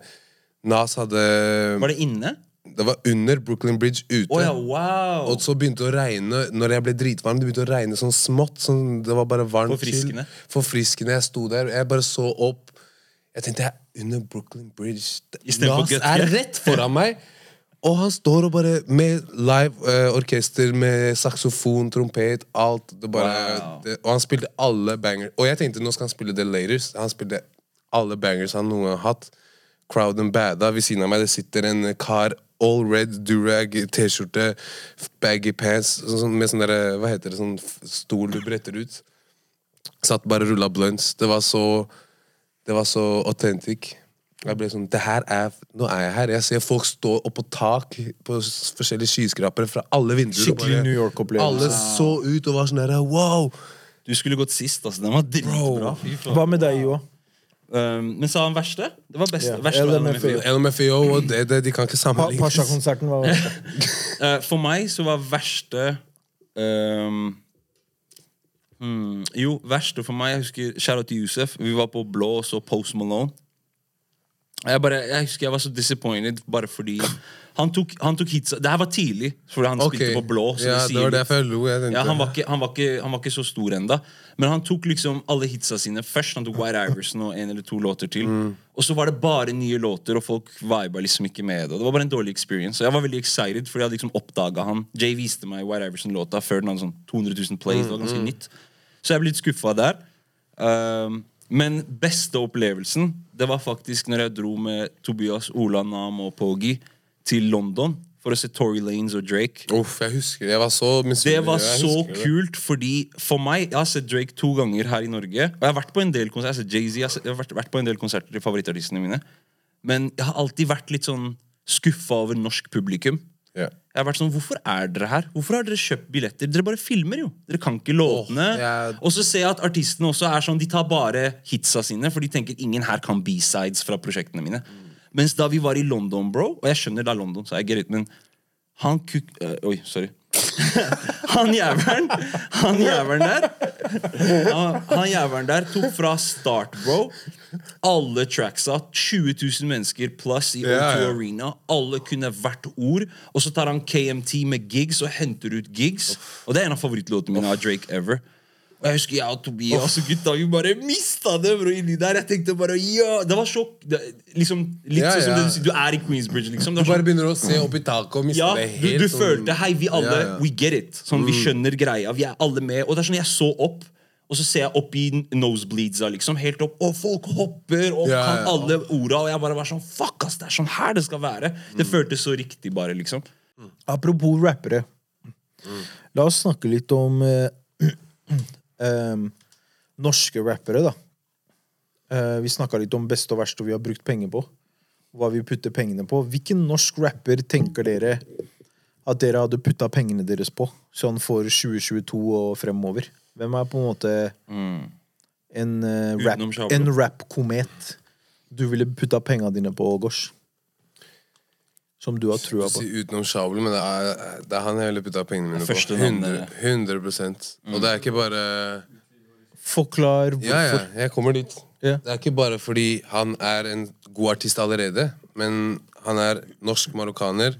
B: Nas hadde
C: Var det inne?
B: Det var under Brooklyn Bridge ute.
C: Oh, ja, wow.
B: Og så begynte det å regne Når jeg ble dritvarm, det begynte å regne sånn smått. Sånn, det var bare varmt.
C: Forfriskende.
B: chill. Forfriskende. Jeg sto der, og jeg bare så opp. Jeg tenkte jeg er under Brooklyn Bridge. Nas er rett foran meg! Og han står og bare med live uh, orkester med saksofon, trompet, alt. Det bare,
C: Wow.
B: det, og han spilte alle bangers. Og jeg tenkte nå skal han spille The Laters. Han spilte alle bangers han noen gang har hatt. Crowden bada. Ved siden av meg det sitter en kar all red durag, T-skjorte, baggy pants, sånn, sånn, med sånn derre Hva heter det, sånn stol du bretter ut. Satt bare og rulla blunts. Det var så Det var så authentic. Jeg ble sånn, det her er, Nå er jeg her. Jeg ser folk stå oppå tak på forskjellige skyskrapere fra alle vinduer.
A: Skikkelig
B: bare-
A: New York-opplevelse.
B: Alle så ut og var sånn der, wow!
C: Du skulle gått sist, altså. Den var dritbra.
A: Hva med deg, Joa?
C: Um, men sa han verste? Det var best,
A: yeah.
C: verste var
A: LMFAO.
C: LMFAO.
B: Og det, det, de kan ikke
A: Pa
B: sammenlignes.
A: Pasha-konserten var
C: Eh, for meg så var verste um, hmm, Jo, verste for meg Jeg husker til Yousef. Vi var på Blå og så Post Malone. Jeg, bare, jeg husker jeg var så disappointed bare fordi han tok, han tok hits Det her var tidlig, fordi han
B: okay.
C: spilte på Blå. Så
B: Ja,
C: det
B: var derfor jeg lo. Jeg
C: Ja, han, var ikke, han, var ikke, han var ikke så stor enda Men han tok liksom alle hitsa sine først. Han tok White Iverson og en eller to låter til. Og så var det bare nye låter, og folk viba liksom ikke med det. Og det var bare en dårlig experience. Så jeg var veldig excited, fordi jeg hadde liksom oppdaga han. Jay viste meg White Iverson-låta før den hadde sånn 200 000 plays. Det var ganske nytt. Så jeg ble litt skuffa der. Um, men beste opplevelsen Det var faktisk når jeg dro med Tobias, Ola, Nam og Pogi til London for å se Tory Lanes og Drake.
B: Uff, jeg husker Jeg var så.
C: Det var så kult, fordi for meg Jeg har sett Drake to ganger her i Norge. Og jeg har vært på en del konserter Jeg har sett Jay-Z, jeg har sett- jeg har vært, vært på en del konserter til favorittartistene mine. Men jeg har alltid vært litt sånn skuffa over norsk publikum.
B: Ja.
C: Jeg har vært sånn, Hvorfor er dere her? Hvorfor har dere kjøpt billetter? Dere bare filmer jo. Dere kan ikke låtene.
B: jeg-
C: Og så ser jeg at artistene også er sånn De tar bare hitsa sine, for de tenker ingen her kan B-sides fra prosjektene mine. Mens da vi var i London, bro Og jeg skjønner det er London, så jeg get it, men han kuk... eh, oi, sorry. han jævelen Han jævelen der Han, han jævelen der tok fra start, bro. Alle tracksa. 20 000 mennesker pluss i O2
B: Ja, ja.
C: Arena. Alle kunne hvert ord. Og så tar han KMT med gigs og henter ut gigs. Og det er en av favorittlåtene mine av Drake ever. Og jeg husker jeg og Tobias og gutta vi bare mista det bro, inni der. Jeg tenkte bare, ja Det var sjokk. Det, liksom, litt
B: Ja,
C: sånn som
B: ja.
C: det du du er i Queensbridge, liksom.
B: Du bare
C: sånn,
B: begynner å se opp i taket og miste
C: ja,
B: det helt.
C: du
B: du
C: følte Hei, vi alle,
B: Ja, ja.
C: we get it. Sånn, Vi skjønner greia. Vi er alle med. Og det er sånn, jeg så opp. Og så ser jeg opp i nosebleedsa, liksom. Helt opp. Og folk hopper og
B: Ja,
C: kan
B: ja.
C: alle orda. Og jeg bare var sånn Fuck, ass! Det er sånn her det skal være. Det føltes så riktig, bare, liksom.
A: Apropos rappere. La oss snakke litt om uh, em, norske rappere, da. Uh, vi snakka litt om beste og verste vi har brukt penger på. Hva vi putter pengene på. Hvilken norsk rapper tenker dere at dere hadde putta pengene deres på sånn for 2022 og fremover? Hvem er på en måte en uh, rap, en rap-komet du ville putta penga dine på, Gosh? Som du har trua på.
B: Utenom Shabel, men det er, det er han jeg ville putta pengene mine på.
C: første
B: 100% Og det er ikke bare
A: Forklar hvorfor.
B: Ja, ja, jeg kommer dit.
A: Yeah.
B: Det er ikke bare fordi han er en god artist allerede, men han er norsk-marokkaner.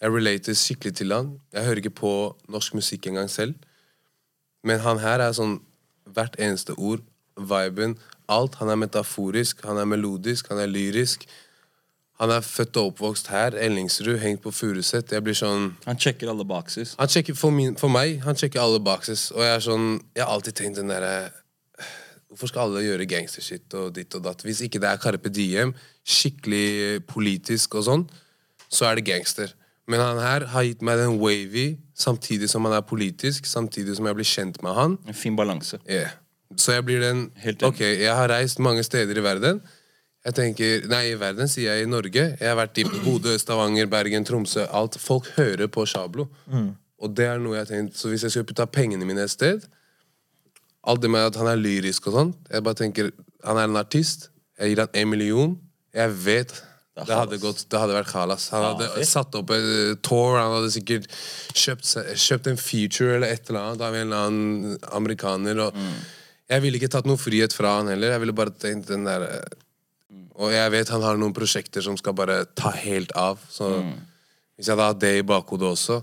B: Jeg relater skikkelig til han. Jeg hører ikke på norsk musikk engang selv. Men han her er sånn hvert eneste ord, viben, alt. Han er metaforisk, han er melodisk, han er lyrisk. Han er født og oppvokst her, Ellingsrud, hengt på Furuset. Jeg blir sånn
C: Han sjekker alle bakses.
B: han sjekker for, min, for meg, han sjekker alle bakses, Og jeg er sånn Jeg har alltid tenkt den derre Hvorfor skal alle gjøre gangstershit og ditt og datt? Hvis ikke det er Carpe Diem, skikkelig politisk og sånn, så er det gangster. Men han her har gitt meg den wavy, samtidig som han er politisk, samtidig som jeg blir kjent med han.
C: En fin balanse.
B: Yeah. Så jeg blir den
C: Helt.
B: Ok, jeg har reist mange steder i verden. Jeg tenker, Nei, i verden sier jeg i Norge. Jeg har vært i Bodø, Stavanger, Bergen, Tromsø. Alt. Folk hører på Shablo. Og det er noe jeg har tenkt Så hvis jeg skulle putta pengene mine et sted Alt det med at han er lyrisk og sånn Jeg bare tenker, Han er en artist. Jeg gir han en million. Jeg vet det hadde, gått, det hadde vært Kalas. Han hadde
C: fett.
B: satt opp en eh, tour. Han hadde sikkert kjøpt, kjøpt en feature eller et eller annet av en eller annen amerikaner. Og Jeg ville ikke tatt noe frihet fra han heller. Jeg ville bare tenkt den der eh, Og jeg vet han har noen prosjekter som skal bare ta helt av. Så hvis jeg hadde hatt det i bakhodet også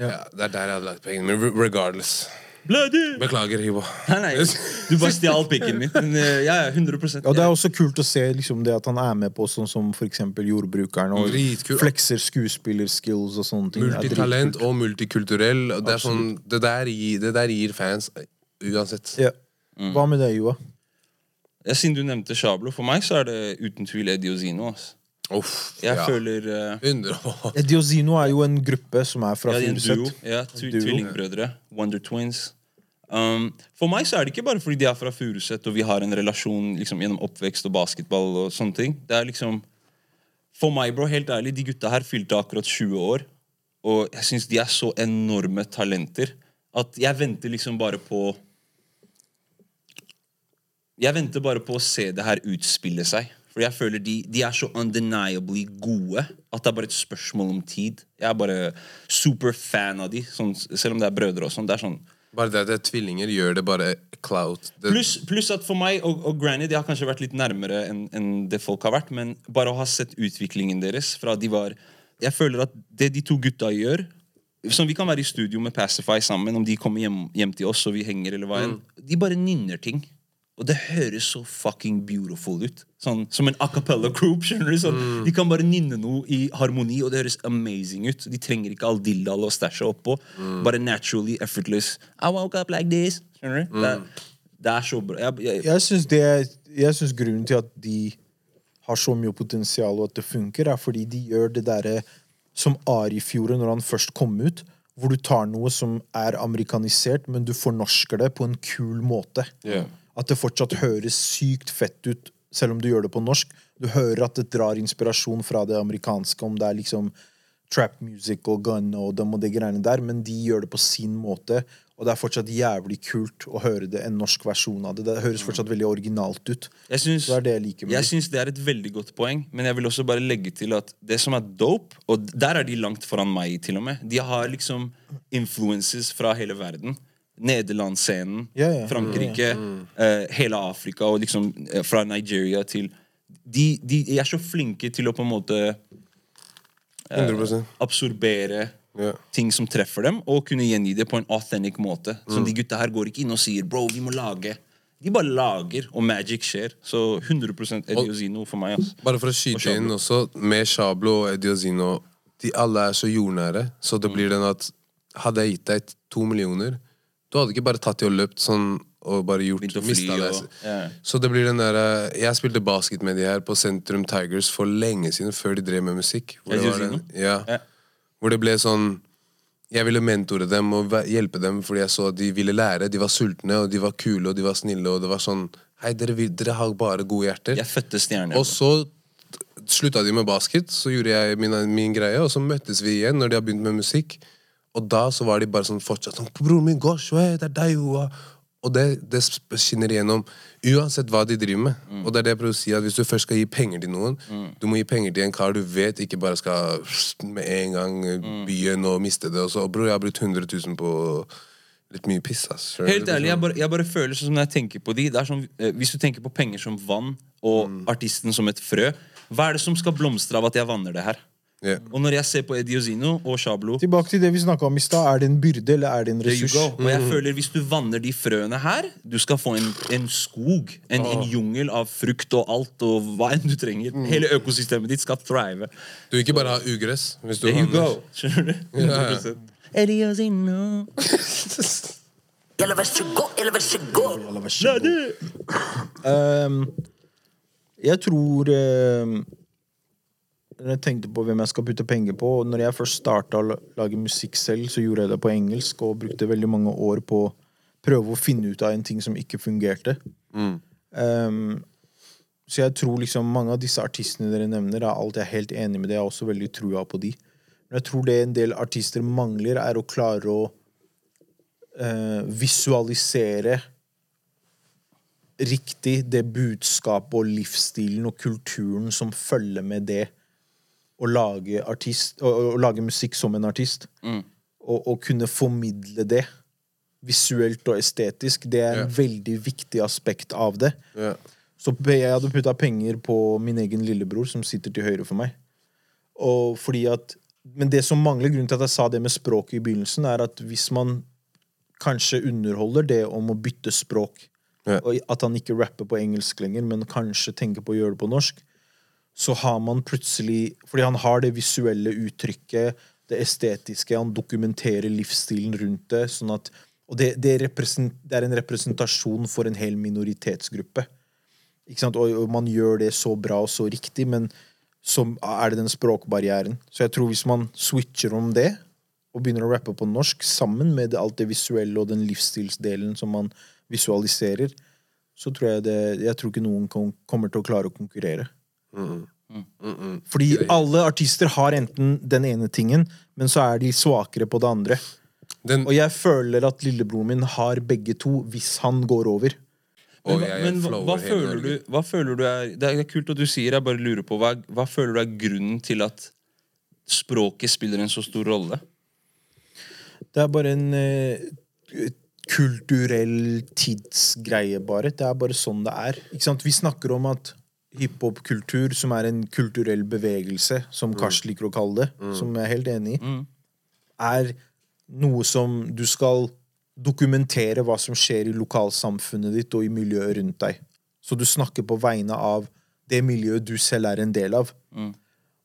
B: ja. Det er der jeg hadde lagt pengene. Men regardless.
C: Bloody!
B: Beklager, Hibo.
C: Nei, nei, du bare stjal pikken min. Men, eh, ja, ja, 100%
A: Og det er også kult å se liksom, det at han er med på sånn som for eksempel Jordbrukeren, og
B: Dritkul.
A: flekser skuespillerskills og sånne ting.
B: Multitalent og multikulturell. og Det, er sånn, det, der gir, det der gir fans eh, uansett.
A: Ja. Hva med deg, Joa?
C: Ja, siden du nevnte Shablo, for meg så er det uten tvil Eddie Ozino. ass.
B: Uff,
C: Jeg
B: ja.
C: føler
A: uh, Diozino er jo en gruppe som er fra
C: Ja.
A: Furuset.
C: Ja. Tvillingbrødre. Wonder Twins. Um, for meg så er det ikke bare fordi de er fra Furuset og vi har en relasjon liksom, gjennom oppvekst og basketball. og sånne ting Det er liksom For meg, bro, helt ærlig, de gutta her fylte akkurat 20 år. Og jeg syns de er så enorme talenter at jeg venter liksom bare på Jeg venter bare på å se det her utspille seg. For jeg føler de, de er så undeniably gode at det er bare et spørsmål om tid. Jeg er bare superfan av de, sånn, selv om det er brødre og sånn. Det er sånn
B: Bare det at det er tvillinger, gjør det bare clout.
C: Pluss plus at for meg, og, og Granny de har kanskje vært litt nærmere enn en det folk har vært, men bare å ha sett utviklingen deres fra de var Jeg føler at det de to gutta gjør Som vi kan være i studio med Pacify sammen, om de kommer hjem, hjem til oss og vi henger, eller hva enn. De bare nynner ting. Og det høres så fucking beautiful ut. Sånn, som en a cappella group. skjønner du? Sånn, De kan bare nynne noe i harmoni, og det høres amazing ut. De trenger ikke all dilldall og stæsja oppå. Bare naturally effortless. I woke up like this. Skjønner du? Det, det er så bra. Jeg, jeg,
A: Jeg syns det Jeg synes grunnen til at de har så mye potensial, og at det funker, er fordi de gjør det derre som Ari gjorde når han først kom ut. Hvor du tar noe som er amerikanisert, men du fornorsker det på en kul måte.
B: Ja.
A: At det fortsatt høres sykt fett ut, selv om du gjør det på norsk. Du hører at det drar inspirasjon fra det amerikanske, om det er liksom trap music og gun og dem og de greiene der, men de gjør det på sin måte. Og det er fortsatt jævlig kult å høre det en norsk versjon av det. Det høres fortsatt veldig originalt ut.
C: Jeg syns,
A: Det det det
C: er et veldig godt poeng, men jeg vil også bare legge til at det som er dope, og der er de langt foran meg til og med, de har liksom influences fra hele verden. Nederlandsscenen,
A: Ja, ja.
C: Frankrike, eh, hele Afrika og liksom uh, fra Nigeria til de, de er så flinke til å på en måte
B: uh,
C: absorbere
B: yeah.
C: ting som treffer dem, og kunne gjengi det på en authentic måte.
B: Mm.
C: Som de gutta her går ikke inn og sier 'bro, vi må lage'. De bare lager, og magic skjer. Så 100 Eddie Ozino for meg. Ass.
B: Bare for å skyte inn også, med Shablo og Eddie Ozino De alle er så jordnære, så det blir den at Hadde jeg gitt deg to millioner, du hadde ikke bare tatt de og løpt sånn og bare gjort mistet det.
C: og- yeah.
B: Så det blir den der eh, Jeg spilte basket med de her på Sentrum Tigers for lenge siden, før de drev med musikk. Hvor, det, var den, ja,
C: yeah.
B: hvor det ble sånn jeg ville mentore dem og hjelpe dem fordi jeg så at de ville lære. De var sultne, og de var kule og de var snille. Og det var sånn Hei, dere, dere har bare gode hjerter.
C: Jeg fødte stjerner.
B: Og så slutta de med basket, så gjorde jeg min, min greie, og så møttes vi igjen når de har begynt med musikk. Og da så var de bare sånn fortsatt sånn 'Broren min, gosh, hey, det er deg, Joa'. Og det, det skinner igjennom uansett hva de driver med. Og det er det jeg prøver å si, at hvis du først skal gi penger til noen, du må gi penger til en kar du vet ikke bare skal med en gang eh, byen og miste det. Og så 'Bror, jeg har brukt 100 000 på litt mye piss', ass. Skjønner
C: Helt ærlig, jeg bare, jeg bare føler sånn når jeg tenker på de det sånn, eh, Hvis du tenker på penger som vann og
B: Mm.
C: artisten som et frø, hva er det som skal blomstre av at jeg vanner det her?
B: Ja.
C: Og når jeg ser på Eddie Ozino og Shablo
A: Tilbake til det vi snakka om i stad. Er det en byrde, eller er det en ressurs?
C: Og jeg føler Hvis du vanner de frøene her, du skal få en, en skog. En, en jungel av frukt og alt og hva enn du trenger. Hele økosystemet ditt skal thrive.
B: Du vil ikke bare ha ugress. Hvis du
C: There you go. Skjønner du?
B: Ja, ja.
C: 100%. Eddie Ozino.
E: Vær så god, eller vær så god.
A: Eller vær så god. Ehm, jeg tror ehm, Når jeg tenkte på hvem jeg skal putte penger på Når jeg først starta å lage musikk selv, så gjorde jeg det på engelsk og brukte veldig mange år på å prøve å finne ut av en ting som ikke fungerte. Ehm, så jeg tror liksom mange av disse artistene dere nevner, er alt jeg er helt enig med det. Jeg har også veldig trua på de. Men jeg tror det en del artister mangler, er å klare å uh, visualisere riktig det budskapet og livsstilen og kulturen som følger med det å lage, artist, å, å lage musikk som en artist. Og, og kunne formidle det visuelt og estetisk. Det er en
B: Ja.
A: veldig viktig aspekt av det.
B: Yeah.
A: Så jeg hadde putta penger på min egen lillebror, som sitter til høyre for meg. Og fordi at, men det som mangler, grunnen til at jeg sa det med språket i begynnelsen, er at hvis man kanskje underholder det om å bytte språk,
B: Ja.
A: og at han ikke rapper på engelsk lenger, men kanskje tenker på å gjøre det på norsk, så har man plutselig Fordi han har det visuelle uttrykket, det estetiske, han dokumenterer livsstilen rundt det. sånn at og det, det, det er en representasjon for en hel minoritetsgruppe. Og, og man gjør det så bra og så riktig, men så er det den språkbarrieren. Så jeg tror hvis man switcher om det, og begynner å rappe på norsk sammen med alt det visuelle og den livsstilsdelen som man visualiserer, så tror jeg det Jeg tror ikke noen kommer til å klare å konkurrere. Fordi alle artister har enten den ene tingen, men så er de svakere på det andre.
B: Den,
A: Og jeg føler at lillebroren min har begge to, hvis han går over.
C: Men,
B: jeg
C: men hva, hva, føler du, hva føler du er Det er kult at du sier, jeg bare lurer på hva, hva føler du er grunnen til at språket spiller en så stor rolle?
A: Det er bare en uh, kulturell tidsgreie, bare. Det er bare sånn det er. Ikke sant? Vi snakker om at hiphop-kultur, som er en kulturell bevegelse, som Kars liker å kalle det, som jeg er helt enig i, er noe som du skal dokumentere hva som skjer i lokalsamfunnet ditt og i miljøet rundt deg. Så du snakker på vegne av det miljøet du selv er en del av.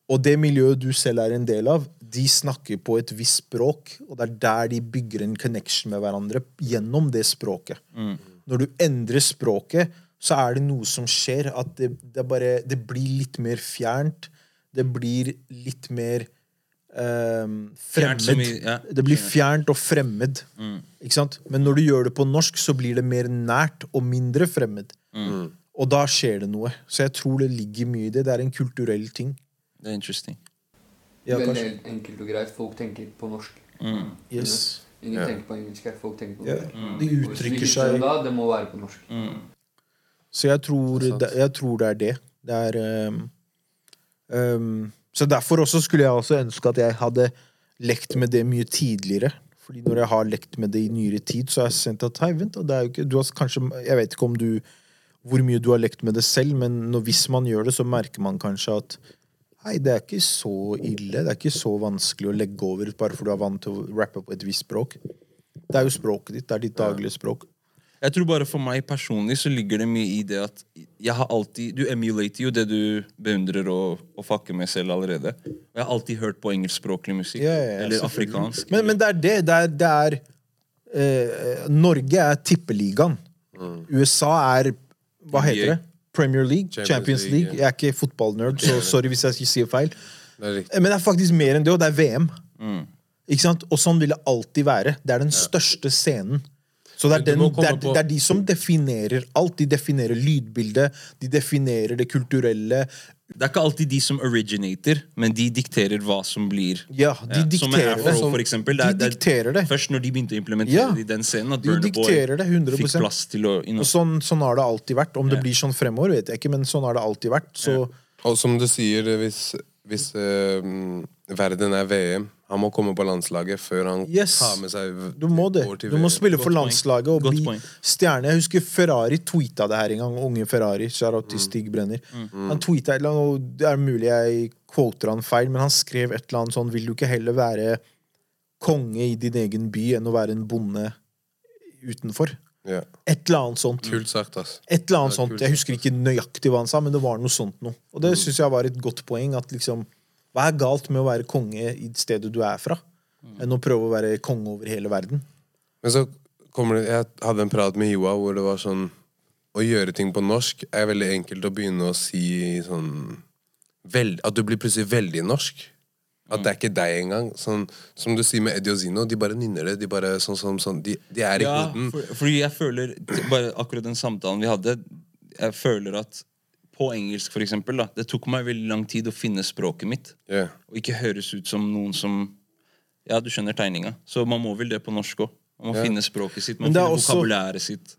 A: Og det miljøet du selv er en del av, de snakker på et visst språk, og det er der de bygger en connection med hverandre gjennom det språket. Når du endrer språket, så er det noe som skjer, at det, det, bare, det blir litt mer fjernt. Det blir litt mer ehm,
C: Fjernt som
A: fremmed.
C: i- ja,
A: det blir fjernt og fremmed. Ikke sant? Men når du gjør det på norsk, så blir det mer nært og mindre fremmed. Og da skjer det noe. Så jeg tror det ligger mye i det. Det er en kulturell ting.
C: Det er interesting.
A: Ja,
F: Veldig enkelt og greit. Folk tenker på norsk.
A: Yes.
F: Ingen
B: yeah.
F: tenker på engelsk her. Folk tenker på
A: yeah.
F: norsk.
A: De
F: du
A: uttrykker seg
F: Da, det må være på norsk.
A: Så jeg tror,
B: Det
A: jeg tror det er det. Det er um, um, Så derfor også skulle jeg også ønske at jeg hadde lekt med det mye tidligere. Fordi når jeg har lekt med det i nyere tid, så har jeg sendt at hei, vent, det er jo ikke, du har kanskje, Jeg vet ikke om du hvor mye du har lekt med det selv, men når, hvis man gjør det, så merker man kanskje at Hei, det er ikke så ille. Det er ikke så vanskelig å legge over bare fordi du er vant til å rappe på et visst språk. Det er jo språket ditt. Det er ditt daglige språk.
C: Jeg tror bare For meg personlig så ligger det mye i det at jeg har alltid Du emulater jo det du beundrer og, og fucker med selv allerede. Og jeg har alltid hørt på engelskspråklig musikk.
A: Ja, ja, ja,
C: eller afrikansk.
A: Men, men det er det. Det er, det er eh, Norge er tippeligaen. USA er Hva heter det? Premier League? Champions,
B: Champions
A: League.
B: League,
A: Jeg er ikke fotballnerd, så sorry hvis jeg sier feil.
B: Det.
A: Eh, Men det er faktisk mer enn det, og det er VM. Ikke sant? Og sånn vil det alltid være. Det er den største scenen. Så det er, den, det, er, det er de som definerer alt. De definerer lydbildet, de definerer det kulturelle.
C: Det er ikke alltid de som originater, men de dikterer hva som blir
A: Ja, de
C: ja,
A: dikterer det.
C: Afro, for eksempel. Det
A: De
C: er, det er
A: dikterer det.
C: Først når de begynte å implementere
A: Ja.
C: det i den scenen, at
A: De det,
C: Boy
A: 100%.
C: fikk plass til å
A: Og sånn, sånn har det alltid vært. Om det blir sånn fremover, vet jeg ikke, men sånn har det alltid vært. Så
B: Og som du sier, hvis, hvis eh, verden er VM Han må komme på landslaget før han
A: Yes.
B: tar med seg
A: du må det. Du må spille for landslaget og bli stjerne. Jeg husker Ferrari tweeta det her en gang. Unge Ferrari. Charlotte mm. Stig Brenner. Han tweeta et eller annet, og det er mulig jeg quoter han feil, men han skrev et eller annet sånn Vil du ikke heller være konge i din egen by enn å være en bonde utenfor?
B: Yeah.
A: Et eller annet sånt.
B: Kult sagt, ass.
A: Et eller annet
B: Ja,
A: sånt. Jeg husker ikke nøyaktig hva han sa, men det var noe sånt noe. Og det syns jeg var et godt poeng. At liksom, hva er galt med å være konge i stedet du er fra, enn å prøve å være konge over hele verden?
B: Men så kommer det Jeg hadde en prat med Joa hvor det var sånn Å gjøre ting på norsk er veldig enkelt å begynne å si sånn vel, At du blir plutselig veldig norsk. At det er ikke deg engang. Sånn, som du sier med Eddie og Zino, de bare nynner det. De bare sånn, sånn, sånn de, de er i
C: Ja,
B: hoden.
C: for, fordi jeg føler Bare akkurat den samtalen vi hadde Jeg føler at på engelsk, for eksempel, da, det tok meg veldig lang tid å finne språket mitt.
B: Yeah.
C: Og ikke høres ut som noen som Ja, du skjønner tegninga. Så man må vel det på norsk òg. Man må
B: yeah.
C: finne språket sitt. Man
A: Men
C: må
A: er
C: finne
A: også-
C: vokabulæret sitt.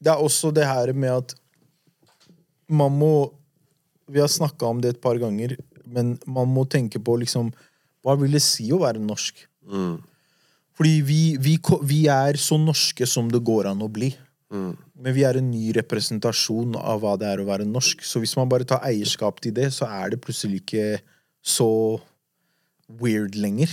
A: Det er også det her med at man må Vi har snakka om det et par ganger, men man må tenke på liksom Hva vil det si å være norsk? Fordi vi, vi, vi er så norske som det går an å bli. Men vi er en ny representasjon av hva det er å være norsk. Så hvis man bare tar eierskap til det, så er det plutselig ikke så weird lenger.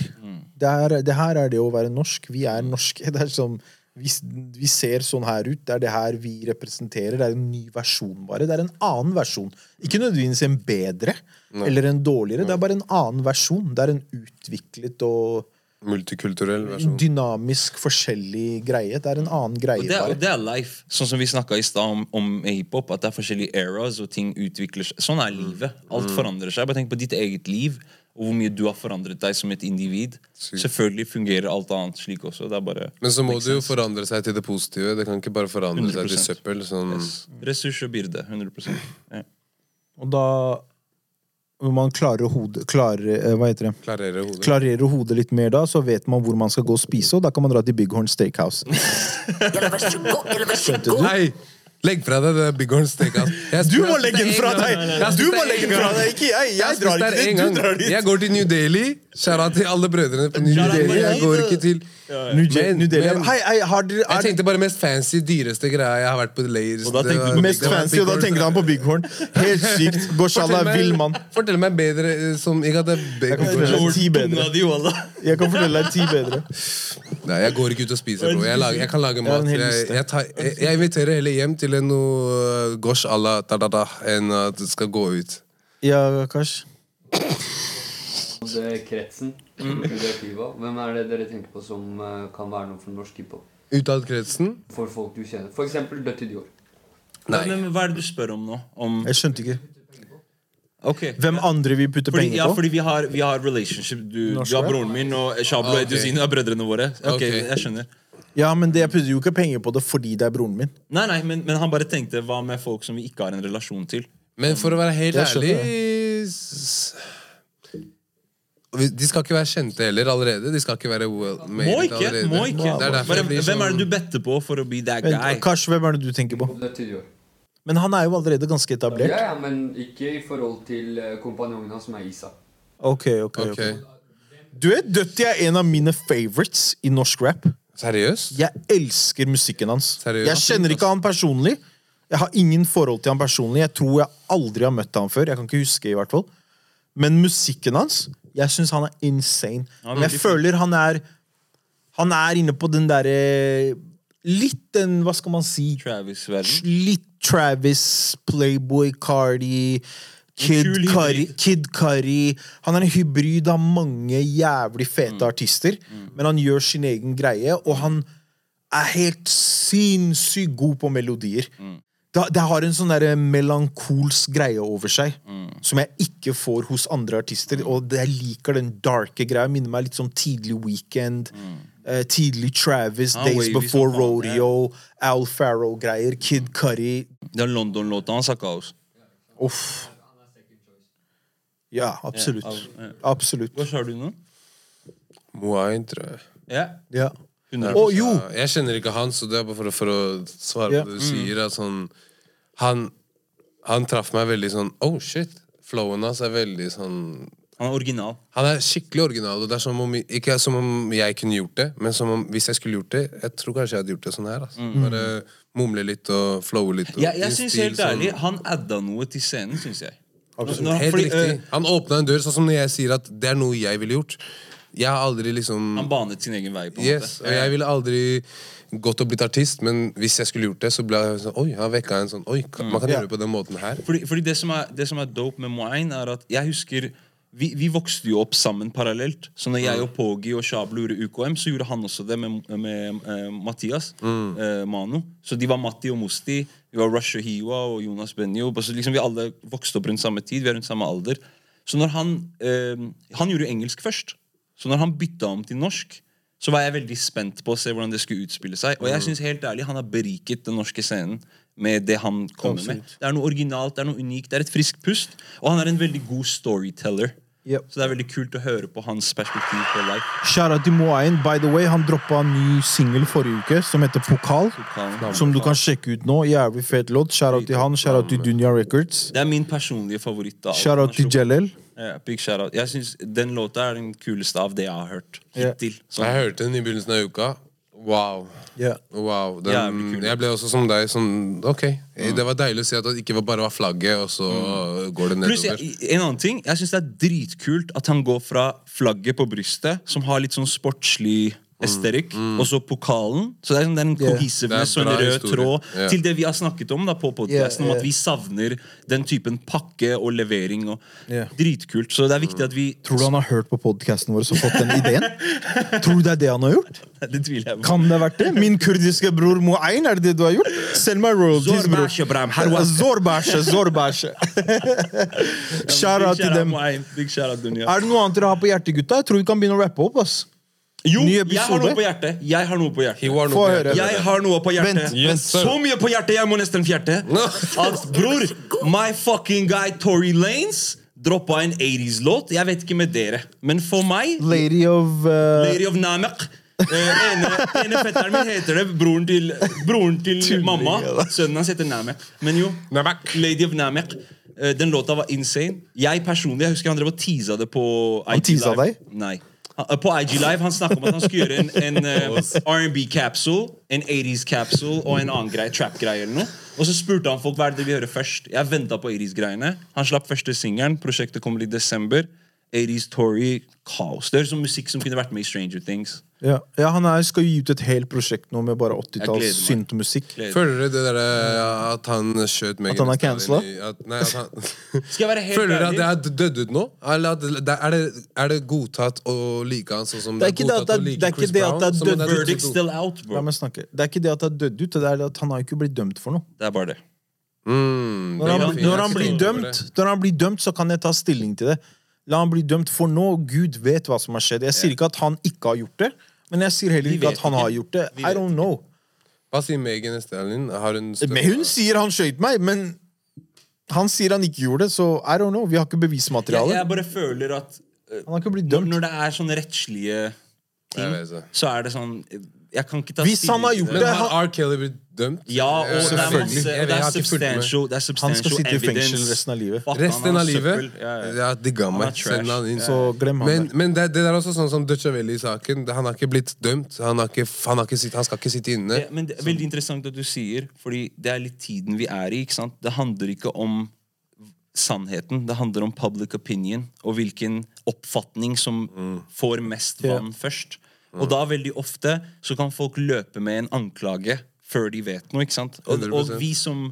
A: Det, er, det her er det å være norsk. Vi er norske. Det er som, vi, vi ser sånn her ut. Det er det her vi representerer. Det er en ny versjon, bare. Det er en annen versjon. Ikke nødvendigvis en bedre eller en dårligere. Det er bare en annen versjon. Det er en utviklet og
B: Multikulturell versjon.
A: dynamisk forskjellig greie. Det er en annen greie,
C: Og det, er, og det er life. Sånn som vi snakka i stad om, om hiphop, at det er forskjellige eras, og ting utvikler seg. Sånn er livet. Alt forandrer seg. Bare tenk på ditt eget liv, og hvor mye du har forandret deg som et individ. Selvfølgelig fungerer alt annet slik også. Det er bare
B: Men så må det jo
C: sense.
B: forandre seg til det positive. Det kan ikke bare forandre seg til søppel. Sånn.
C: Ressurs og byrde. 100 ja.
A: Og da Når man klarer, hode, klarer eh, Hva heter det?
B: Klarere hodet.
A: klarerer hodet litt mer da, så vet man hvor man skal gå og spise, og da kan man dra til Bighorn Steakhouse. Skjønte du?
B: Nei! Legg fra deg det Bighorn Steakhouse.
A: Du må legge den fra deg! Du må
B: det
A: legge den fra deg, ikke jeg!
B: Jeg
A: drar ikke dit, du drar dit.
B: Jeg går til New Delhi. Shout til alle brødrene på New Delhi. Jeg går ikke til Men- men-
A: Hei, hei, har dere
B: Jeg tenkte bare mest fancy, dyreste greia jeg har vært på Layers.
C: Og da tenkte du på
A: mest fancy, og da
B: tenker
A: tenkte han på Bighorn. Helt sykt. Goshala er vill mann.
B: Fortell meg bedre eh, som Ikke at det er
A: kan fortelle deg ti bedre. Jeg kan fortelle deg ti bedre.
B: Nei, jeg går ikke ut og spiser, bro. Jeg, lager, jeg kan lage
A: Jeg
B: mat. Jeg, jeg, tar, jeg, jeg inviterer heller hjem til en gosh Allah la da-da-da enn at det skal gå ut.
A: Ja, Kash.
F: Det kretsen, inkludert Hvem er det dere tenker på som eh, kan være noe for norsk hiphop?
B: Utad kretsen?
F: For folk du kjenner. For eksempel Dødt i Dior.
B: Nei.
C: Men, men hva er det du spør om nå? Om,
A: Jeg skjønte ikke.
C: Okay.
A: Hvem andre vi putter
C: fordi,
A: penger
C: ja,
A: på?
C: fordi vi har, vi har relationship. Du, du har broren min, og Shablo
B: okay.
C: og er brødrene våre. Ok,
B: okay.
C: jeg skjønner
A: Ja, men det, jeg putter jo ikke penger på det fordi det er broren min.
C: Nei, nei, men, men han bare tenkte hva med folk som vi ikke har en relasjon til?
B: Men for å være helt ærlig De skal ikke være kjente heller allerede. De skal ikke være well made
C: Må ikke!
B: allerede.
C: må ikke
B: Det er
C: Bare,
B: jeg
C: Hvem er
B: sånn-
C: det du better på for å bli that guy?
A: Vent, Akash, hvem er det du tenker på? Men han er jo allerede ganske etablert.
F: ja, men ikke i forhold til eh, kompanjongen hans, som er Isa.
A: Ok, ok, ok.
B: Ok.
A: Du vet, jeg er en av mine favorites i norsk rap.
B: Seriøst?
A: Jeg elsker musikken hans.
B: Seriøst?
A: Jeg kjenner ikke han personlig. Jeg har ingen forhold til han personlig. Jeg tror jeg aldri har møtt han før. Jeg kan ikke huske i hvert fall. Men musikken hans, jeg syns han er insane.
C: Ja,
A: jeg føler han er Han er inne på den derre Litt den, hva skal man si
C: Travis-verden.
A: Litt Travis, Playboy, Cardi Kid Curry, Kid Cudi. Han er en hybrid av mange jævlig fete
C: Mm.
A: artister, men han gjør sin egen greie, og han er helt sinnssykt god på melodier.
C: Mm.
A: Det, det har en sånn der melankolsk greie over seg,
C: Mm.
A: som jeg ikke får hos andre artister. Og jeg liker den darke greia. Minner meg litt sånn tidlig Weekend. eh, tidlig Travis,
C: Ah,
A: Days
C: wavy
A: Before Rodeo, Al Farrow-greier, Kid Cudi.
C: Den London-låta hans er kaos.
A: Uff. Ja, absolutt.
C: Yeah.
A: Absolutt.
C: Hva sa du nå?
B: Moain, tror jeg.
C: Ja.
A: Ja.
C: 100
A: Å, jo!
B: Jeg kjenner ikke han, så det er bare for, å- for å svare
A: Ja.
B: på det du sier. At sånn, han, han traff meg veldig sånn Oh, shit. Flowen hans er veldig sånn
C: Han er original.
B: Han er skikkelig original. Og det er som om, ikke som om jeg kunne gjort det, men som om hvis jeg skulle gjort det Jeg tror kanskje jeg hadde gjort det sånn her. Altså. Bare mumle litt og flowe litt. Og
C: Jeg, jeg synes helt ærlig Han adda noe til scenen, syns jeg.
A: Absolutt.
C: Når-
B: Helt
C: fordi,
B: riktig.
C: eh,
B: Han åpna en dør, sånn som når jeg sier at det er noe jeg ville gjort. Jeg har aldri liksom
C: han banet sin egen vei. på en
B: Yes,
C: måte
B: og jeg ville aldri gått og blitt artist, men hvis jeg skulle gjort det, så ble jeg sånn Oi, han vekka en sånn Oi, kan- man kan gjøre det på den måten her.
C: Fordi, fordi det, som er, det som er dope med Moain, er at jeg husker vi, vi vokste jo opp sammen parallelt. Så når jeg og Pogi og Shablu gjorde UKM, så gjorde han også det med, med eh, Mathias eh, Mano. Så de var Matti og Musti. Vi var Rush og Hiwa og Jonas Benio Så liksom vi alle vokste opp rundt samme tid. Vi er rundt samme alder. Så når han uh, Han gjorde jo engelsk først. Så når han bytta om til norsk, så var jeg veldig spent på å se hvordan det skulle utspille seg. Og jeg synes helt ærlig, han har beriket den norske scenen med det han kommer med. Det er noe originalt, det er noe unikt, det er et friskt pust. Og han er en veldig god storyteller.
A: Yep.
C: Så det er veldig kult å høre på hans perspektiv på life.
A: Shout-out til Moain. By the way, han droppa en ny singel forrige uke som heter Pokal.
C: Pokal.
A: Som du kan sjekke ut nå. Jævlig fet låt. Shout-out til han. Shout-out til Dunya Records.
C: Det er min personlige favoritt. av
A: Shout-out til. Jalel.
C: Ja, big shout-out. Jeg synes Den låta er den kuleste av det jeg har hørt hittil.
B: Yeah. jeg hørte den i begynnelsen av uka. Wow.
A: Yeah.
B: Wow. Den, jeg ble også som deg sånn Ok. Det var deilig å si at det ikke bare var flagget, og så går det
C: nedover.
B: nedover.
C: jeg, en annen ting Jeg synes det er dritkult at han går fra flagget på brystet, som har litt sånn sportslig estetikk, og så pokalen. Så det er, sånn- det er en
A: Yeah.
B: er
C: og en rød
B: historie.
C: tråd
B: yeah.
C: til det vi har snakket om da på podcasten,
A: Yeah,
C: om at vi savner den typen pakke og levering. Og
A: Yeah.
C: Dritkult. Så det er viktig at vi
A: Tror du han har hørt på podkasten vår og fått den ideen? Tror du det er det han har gjort?
C: Det tviler jeg på.
A: Kan det ha vært det? Min kurdiske bror Moain, er det det du har gjort? Send meg royalties, bror. Zorbæsje, zorbæsje.
C: Big
A: til dem.
C: Moain.
A: Er det noe annet dere har på hjertet, gutta? Jeg tror vi kan begynne å rappe opp. ass.
C: Jo, jeg har noe på hjertet. Jeg har noe på hjertet.
B: War
A: Få
B: noe
A: høre.
B: hjertet.
C: Jeg har noe på hjertet.
A: Vent,
B: Yes, sir.
C: Så mye på hjertet, jeg må nesten fjerte. At bror, my fucking guy Tory Lanes droppa en 80s-låt. Jeg vet ikke med dere, men for meg,
A: Lady of uh,
C: Lady of Namek Eh, ene, ene fetteren min heter det. Broren til, broren til mamma. Sønnen hans heter Namek. Men jo,
B: Namek.
C: Lady of Namek. Eh, Den låta var insane. Jeg personlig, jeg husker han drev og teasa det på
A: Han
C: IG
A: teasa
C: Live.
A: deg?
C: Nei. Eh, På IG Live han snakka om at han skulle gjøre en, en eh, R&B capsule, en 80s capsule og en annen greie, trap-greie eller noe. Og så spurte han folk hva er det de vil høre først. Jeg venta på 80s-greiene. Han slapp første singelen. Prosjektet kommer i desember. 80s Tory Kaos. Det høres ut som musikk som kunne vært med i Stranger Things.
A: Ja, ja han er, skal jo gi ut et helt prosjekt nå med bare 80-talls
C: musikk.
A: syntmusikk.
B: Føler dere det derre at han skjøt Megan
A: At han er cancela?
B: at- han
C: Skal jeg være helt
B: Føler dere at det er dødd ut nå? Eller at det, er, det, er det godtatt å like han sånn som
A: Det er
B: det er
A: at
B: godtatt å like
A: det er ikke
B: Chris Brown?
A: det er
B: død,
C: Verdict still out, bro.
A: meg snakke. Det er ikke det at det er dødd ut, det er at han har ikke blitt dømt for noe.
C: Det er bare det.
B: Mm,
A: Når
B: er
A: han, når han blir dømt, når han blir dømt, så kan jeg ta stilling til det. La han bli dømt for nå. Gud vet hva som har skjedd. Jeg sier ikke at han ikke har gjort det, men jeg sier heller ikke at han
C: ikke.
A: har gjort det. I don't know.
B: Hva sier Megan Stalin? Hun
A: Men hun sier han skøyt meg, men han sier han ikke gjorde det, så I don't know. Vi har ikke bevismateriale.
C: jeg bare føler at uh,
A: Han har ikke blitt
C: når,
A: dømt.
C: når det er sånne rettslige ting, så er det sånn Jeg kan ikke ta
A: Hvis han har gjort
C: det
B: Men har R. Kelly blitt dømt?
C: Ja, og det er masse og det er substantial, det er
A: Han skal sitte i fengsel resten av livet.
C: Fuck,
B: Resten av livet?
C: Ja, ja.
B: Ja, digga meg. Send han inn.
A: Så glem han
B: Men, men det, det er også sånn som Dutchavelli-saken. Han har ikke blitt dømt. Han, har ikke, han, har ikke sitt, han skal ikke sitte inne.
C: Ja, men det er veldig interessant at du sier, fordi det er litt tiden vi er i. ikke sant? Det handler ikke om sannheten, det handler om public opinion og hvilken oppfatning som får mest
A: vann
C: vann først. Og da veldig ofte så kan folk løpe med en anklage før de vet noe. ikke sant? Og, og vi som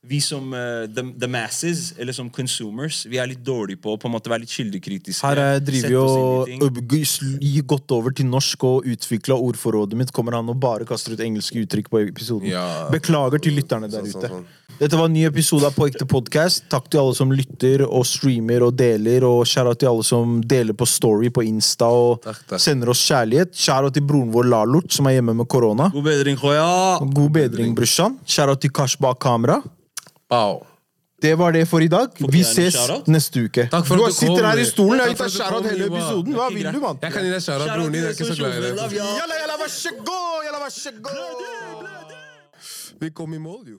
C: vi som uh, the, the masses, eller som consumers, vi er litt dårlige på å på en måte være litt kildekritiske.
A: Her er, driver
C: inn i ting.
A: ø- gi godt over til norsk og utvikla ordforrådet mitt. Kommer han og bare kaster ut engelske uttrykk på episoden.
B: Ja.
A: Beklager til lytterne der
B: Sånn, sånn,
A: ute.
B: sånn.
A: Dette var en ny episode av På ekte podcast. Takk til alle som lytter og streamer og deler. Og shout til alle som deler på Story på Insta og
B: Takk, takk.
A: sender oss kjærlighet. Shout til broren vår Lalort, som er hjemme med korona.
C: God bedring, Khoya!
A: God bedring, brorsan. Shout til Kash bak kamera.
B: Wow.
A: Det var det for i dag. Vi ses neste uke.
B: Takk for
A: du
B: at du kom,
A: sitter her i stolen. Jeg har gitt deg
B: du kom,
A: hele episoden. Hva vil du, mann?
B: Jeg kan gi deg shout-out, broren din. Jeg er ikke så glad i det.
A: Jalla, jalla, vær så god! Jalla, vær så god!
B: Vi kom i mål, jo.